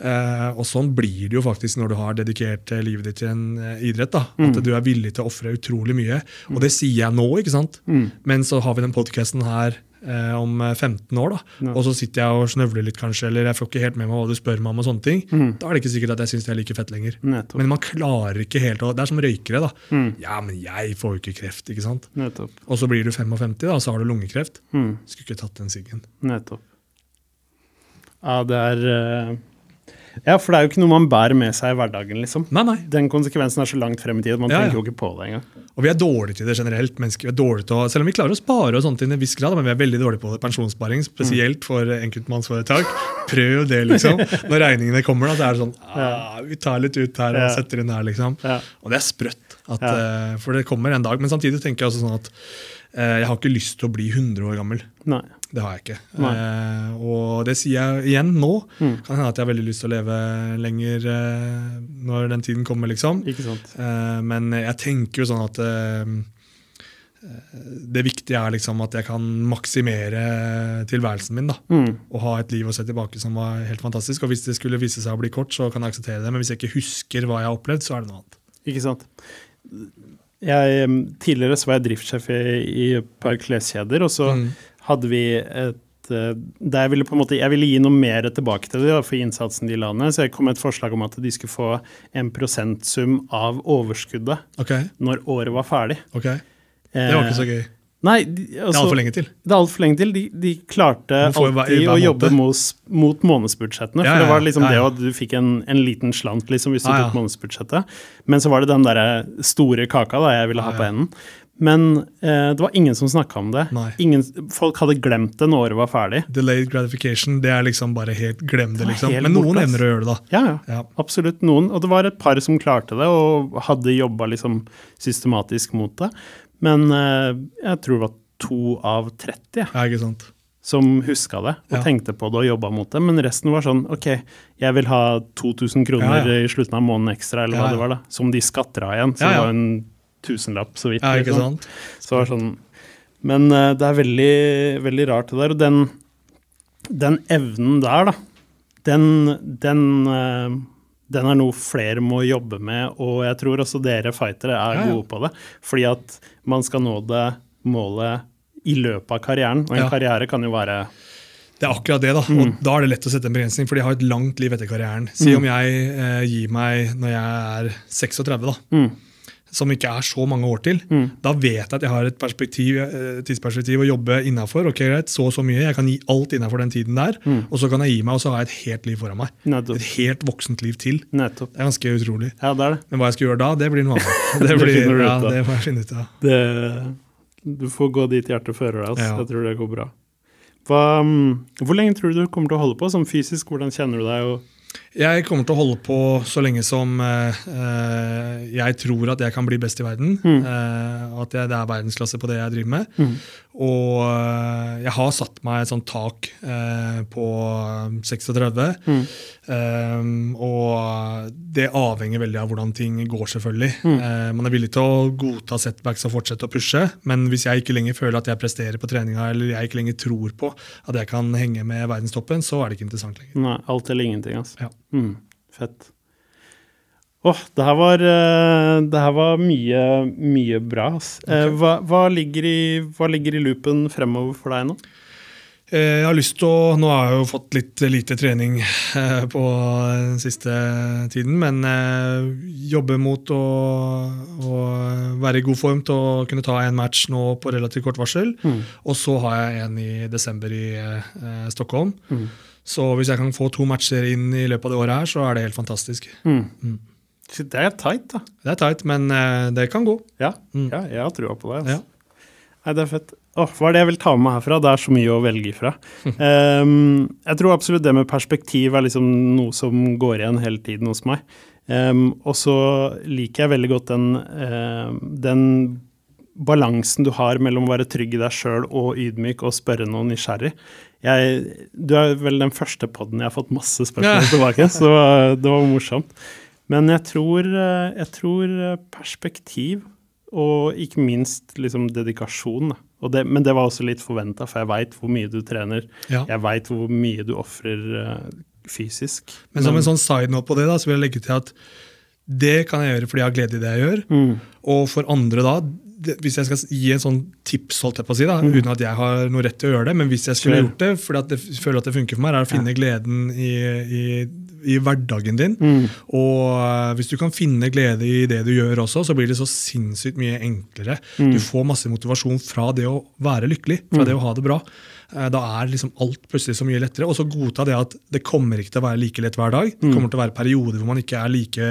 Eh, og sånn blir det jo faktisk når du har dedikert eh, livet ditt til en eh, idrett. da, At du er villig til å ofre utrolig mye. Og det sier jeg nå, ikke sant? Mm. Men så har vi den podkasten her eh, om 15 år, da. Ja. og så sitter jeg og snøvler litt, kanskje, eller jeg får ikke helt med meg hva du spør meg om. og sånne ting. Mm. Da er det ikke sikkert at jeg syns det er like fett lenger. Nettopp. Men man klarer ikke helt å Det er som røykere. da. Mm. Ja, men jeg får jo ikke kreft, ikke sant? Nettopp. Og så blir du 55, da, og så har du lungekreft. Mm. Skulle ikke tatt den siggen. Nettopp. Ja, det er eh, Ja, for det er jo ikke noe man bærer med seg i hverdagen, liksom. Nei, nei. Den konsekvensen er så langt frem i tid at man Ja, ja. tenker jo ikke på det engang. Og vi er dårlige til det generelt. mennesker. Vi er dårlige til å, Selv om vi klarer å spare, og sånt til en viss grad, men vi er veldig dårlige på det. pensjonssparing, spesielt for enkeltmannsforetak. Prøv det, liksom. Når regningene kommer, da, så er det sånn ah, Vi tar litt ut her og setter inn her, liksom. Og det er sprøtt. At, eh, for det kommer en dag. Men samtidig tenker jeg også sånn at eh, jeg har ikke lyst til å bli 100 år gammel. Nei. Det har jeg ikke. Eh, og det sier jeg igjen nå. Mm. Kan hende at jeg har veldig lyst til å leve lenger eh, når den tiden kommer, liksom. Eh, men jeg tenker jo sånn at eh, det viktige er liksom at jeg kan maksimere tilværelsen min. da, Mm. Og ha et liv å se tilbake som var helt fantastisk. Og hvis det skulle vise seg å bli kort, så kan jeg akseptere det. Men hvis jeg ikke husker hva jeg har opplevd, så er det noe annet. Ikke sant. Jeg, tidligere så var jeg driftssjef i, i et par kleskjeder, og så Mm. Hadde vi et eh, der jeg ville på en måte, jeg ville gi noe mer tilbake til dem for innsatsen de la ned, så jeg kom med et forslag om at de skulle få en prosentsum av overskuddet okay. når året var ferdig. ok. Det var ikke så gøy. Nei, de, Det er altså, altfor lenge til. Det er alt for lenge til. De, de klarte alltid hver, hver- å jobbe mot, mot månedsbudsjettene. Ja, For det var liksom det at du fikk en, en liten slant liksom, hvis du tok månedsbudsjettet. Men så var det den der store kaka da jeg ville ha på enden. Men eh, det var ingen som snakka om det. Ingen, folk hadde glemt det når året var ferdig. Delayed gratification, det er liksom bare helt Glem det, liksom. Men noen bortplass. ass. evner å gjøre det, da. Ja, ja. Ja. Absolutt noen. Og det var et par som klarte det, og hadde jobba liksom systematisk mot det. Men eh, jeg tror det var to av 30 Ja, ikke sant. som huska det og Ja. tenkte på det og jobba mot det. Men resten var sånn OK, jeg vil ha 2000 kroner Ja, ja. i slutten av måneden ekstra, eller hva det var, da. Som de skatter av igjen. Så det var en tusenlapp, så vidt. Ja, ikke liksom. sant? Så var sånn Men uh, det er veldig, veldig rart, det der. Og den, den evnen der, da, den, den, uh, den er noe flere må jobbe med, og jeg tror også dere fightere er Ja, ja. gode på det. Fordi at man skal nå det målet i løpet av karrieren. Og en Ja. karriere kan jo være Det er akkurat det, da. Mm. Og da er det lett å sette en begrensning, for de har et langt liv etter karrieren. Si Mm. om jeg eh, gir meg når jeg er 36, da, mm, som ikke er så mange år til. mm, Da vet jeg at jeg har et perspektiv, eh, tidsperspektiv å jobbe innafor. Ok, greit, så og så mye. Jeg kan gi alt innafor den tiden der. Mm. Og så kan jeg gi meg, og så har jeg et helt liv foran meg. nettopp. Et helt voksent liv til. nettopp. Det er ganske utrolig. Ja, det er det. Men hva jeg skal gjøre da, det blir noe annet. [LAUGHS] Det, Det blir, finner du ja, ut av. det får jeg finne ut av. det du får gå dit hjertet fører deg. Altså. Ja. Jeg tror det går bra. Hva, mm, hvor lenge tror du du kommer til å holde på? Sånn fysisk, hvordan kjenner du deg? Og, Jeg kommer til å holde på så lenge som eh, eh, jeg tror at jeg kan bli best i verden. Mm. eh, at jeg, det er verdensklasse på det jeg driver med. Mm. Og eh, jeg har satt meg et sånt tak eh, på 36. Mm. Um, og det avhenger veldig av hvordan ting går, selvfølgelig. Mm. Eh, man er villig til å godta setbacks og fortsette å pushe, men hvis jeg ikke lenger føler at jeg presterer på treninga, eller jeg ikke lenger tror på at jeg kan henge med verdenstoppen, så er det ikke interessant lenger. nei, alt eller ingenting, altså. Ja. Mm, fett. Åh, det her var, eh, det her var mye, mye bra. Eh, hva, hva, ligger i, hva ligger i loopen fremover for deg nå? Eh, Jeg har lyst til å, Nå har jeg jo fått litt lite trening på den siste tiden, men jobbe mot å, å være i god form til å kunne ta en match nå på relativt kort varsel. Mm. Og så har jeg en i desember i eh, Stockholm. Mm. Så hvis jeg kan få to matcher inn i løpet av det året her, så er det helt fantastisk. Mm. Mm. Det er tight, da. Det er tight, men eh, det kan gå. Ja, Mm. ja jeg har trua på. Ja. Altså. Nei, det er fett. Åh, hva er det jeg vil ta med meg herfra? Det er så mye å velge ifra. Um, [LAUGHS] jeg tror absolutt det med perspektiv er liksom noe som går igjen hele tiden hos meg. Um, og så liker jeg veldig godt den, uh, den balansen du har mellom å være trygg i deg sjøl og ydmyk og spørre noe nysgjerrig. Jeg, du er vel den første podden jeg har fått masse spørsmål Ja. tilbake, [LAUGHS] så det var, morsomt. Men jeg tror, eh, jeg tror eh, perspektiv og ikke minst liksom dedikasjon. Det, men det var også litt forventa, for jeg veit hvor mye du trener. Ja. Jeg veit hvor mye du ofrer eh, fysisk. Men som en sånn side note på det, da, så vil jeg legge til at det kan jeg gjøre fordi jeg har glede i det jeg gjør. mm, Og for andre da, det, hvis jeg skal gi en sånn tips, holdt jeg på å si da, Mm. uten at jeg har noe rett til å gjøre det, men hvis jeg skulle gjort det, fordi at jeg føler at det funker for meg, er å finne gleden i, i, i hverdagen din. mm, Og hvis du kan finne glede i det du gjør også, så blir det så sinnssykt mye enklere. Mm. Du får masse motivasjon fra det å være lykkelig, fra det å ha det bra. Eh, Da er liksom alt plutselig så mye lettere. Og så godta det at det kommer ikke til å være like lett hver dag. Det kommer til å være perioder hvor man ikke er like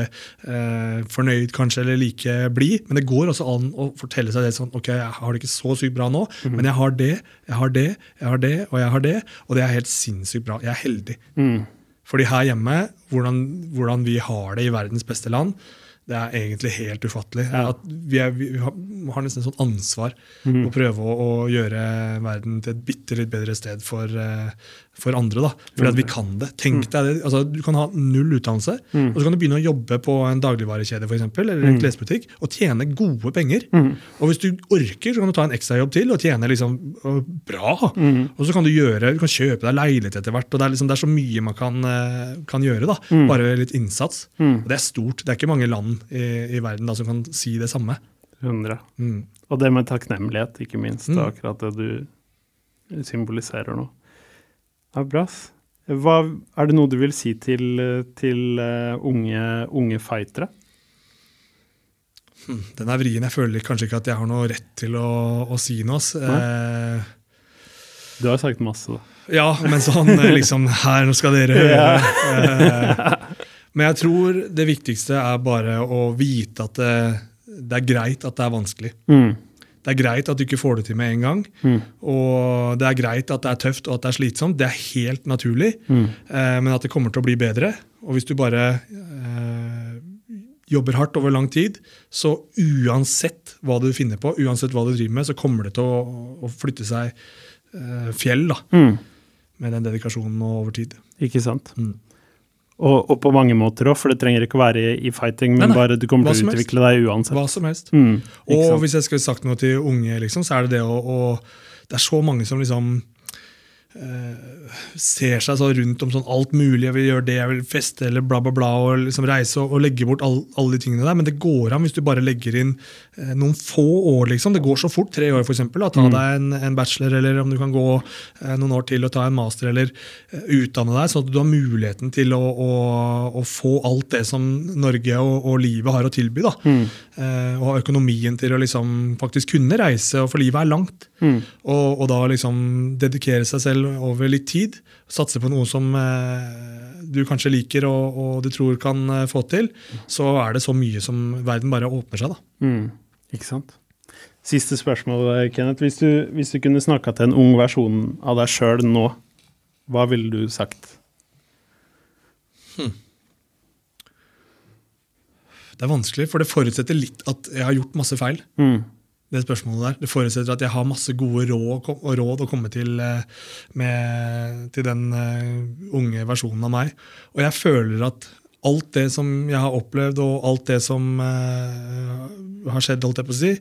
eh, fornøyd kanskje, eller like blid. Men det går også an å fortelle seg det sånn Ok, jeg har det ikke så sykt bra nå, men jeg har det, jeg har det, jeg har det, og jeg har det. Og det er helt sinnssykt bra. Jeg er heldig. mm. Fordi her hjemme, hvordan, hvordan vi har det i verdens beste land, det er egentlig helt ufattelig. Ja. At vi, er, vi har har nesten et sånt ansvar Mm. å prøve å, å gjøre verden til et bitte litt bedre sted for, eh, for andre. da. Fordi at vi kan det. Tenk deg det. Altså, du kan ha null utdannelse, Mm. og så kan du begynne å jobbe på en dagligvarekjede for eksempel, eller en klesbutikk, og tjene gode penger. Mm. Og hvis du orker, så kan du ta en ekstrajobb til og tjene liksom bra. Mm. Og så kan du gjøre, du kan kjøpe deg leilighet etter hvert. og Det er, liksom, det er så mye man kan, eh, kan gjøre. da, Bare ved litt innsats. Mm. Og det er stort. Det er ikke mange land i, i verden da, som kan si det samme. 100. Mm. Og det med takknemlighet, ikke minst. Mm. akkurat det du symboliserer nå. Ja, bra. Hva, er det noe du vil si til, til eh, unge, unge fightere? Hm, Den er vrien. Jeg føler kanskje ikke at jeg har noe rett til å, å si noe. Eh, Du har sagt masse, da. ja, men sånn eh, [LAUGHS] liksom Her, nå skal dere høre. Men jeg tror det viktigste er bare å vite at det, det er greit at det er vanskelig. Mm. Det er greit at du ikke får det til med en gang. Mm. Og det er greit at det er tøft og at det er slitsomt. Det er helt naturlig. Mm. Eh, men at det kommer til å bli bedre. Og hvis du bare eh, jobber hardt over lang tid, så uansett hva du finner på, uansett hva du driver med, så kommer det til å, å flytte seg eh, fjell da, Mm. med den dedikasjonen og over tid. Ikke sant? Mm. Og, og på mange måter òg, for det trenger ikke å være i, i fighting, men Nei, nei. bare du kommer til å å helst. utvikle deg uansett. Hva som helst. Mm. Og hvis jeg skulle sagt noe til unge, liksom, så er det det å, å Det er så mange som liksom ser seg så rundt om sånn alt mulig. Jeg vil gjøre det, jeg vil feste eller bla, bla, bla. Og liksom reise og, og legge bort all, alle de tingene der. Men det går an hvis du bare legger inn eh, noen få år. liksom. Det går så fort. Tre år, f.eks. Ta Mm. deg en, en bachelor, eller om du kan gå eh, noen år til og ta en master, eller eh, utdanne deg, sånn at du har muligheten til å, å, å få alt det som Norge og, og livet har å tilby. da. Mm. Eh, og ha økonomien til å liksom faktisk kunne reise, og for livet er langt. Mm. Og, og da liksom dedikere seg selv over litt tid, satse på noe som eh, du kanskje liker og, og du tror kan eh, få til, så er det så mye som verden bare åpner seg. da. Mm. Ikke sant? Siste spørsmål, Kenneth. Hvis du, hvis du kunne snakka til en ung versjon av deg sjøl nå, hva ville du sagt? Det er vanskelig, for det forutsetter litt at jeg har gjort masse feil. Mm. Det spørsmålet der. Det forutsetter at jeg har masse gode råd, å råd å komme til eh, med, til den eh, unge versjonen av meg. Og jeg føler at alt det som jeg har opplevd, og alt det som uh, har skjedd, holdt jeg på å si,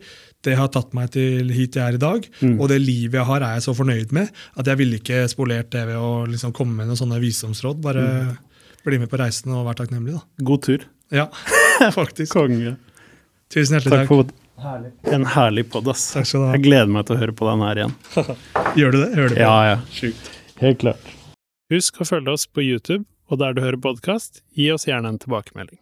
det har tatt meg til hit jeg er i dag. Og det livet jeg har, er jeg så fornøyd med at jeg ville ikke spolert det ved å liksom komme med noen sånne visdomsråd. Bare bli med på reisen og være takknemlig, da. God tur. Ja, [LAUGHS] faktisk. Konge. Tusen hjertelig Takk takk. For en herlig pod, ass. Takk skal du ha. Jeg gleder meg til å høre på den her igjen. [LAUGHS] Gjør du det? Hører du på? Ja, ja. Sjukt. Helt klart. Husk å følge oss på YouTube, og der du hører podkast, gi oss gjerne en tilbakemelding.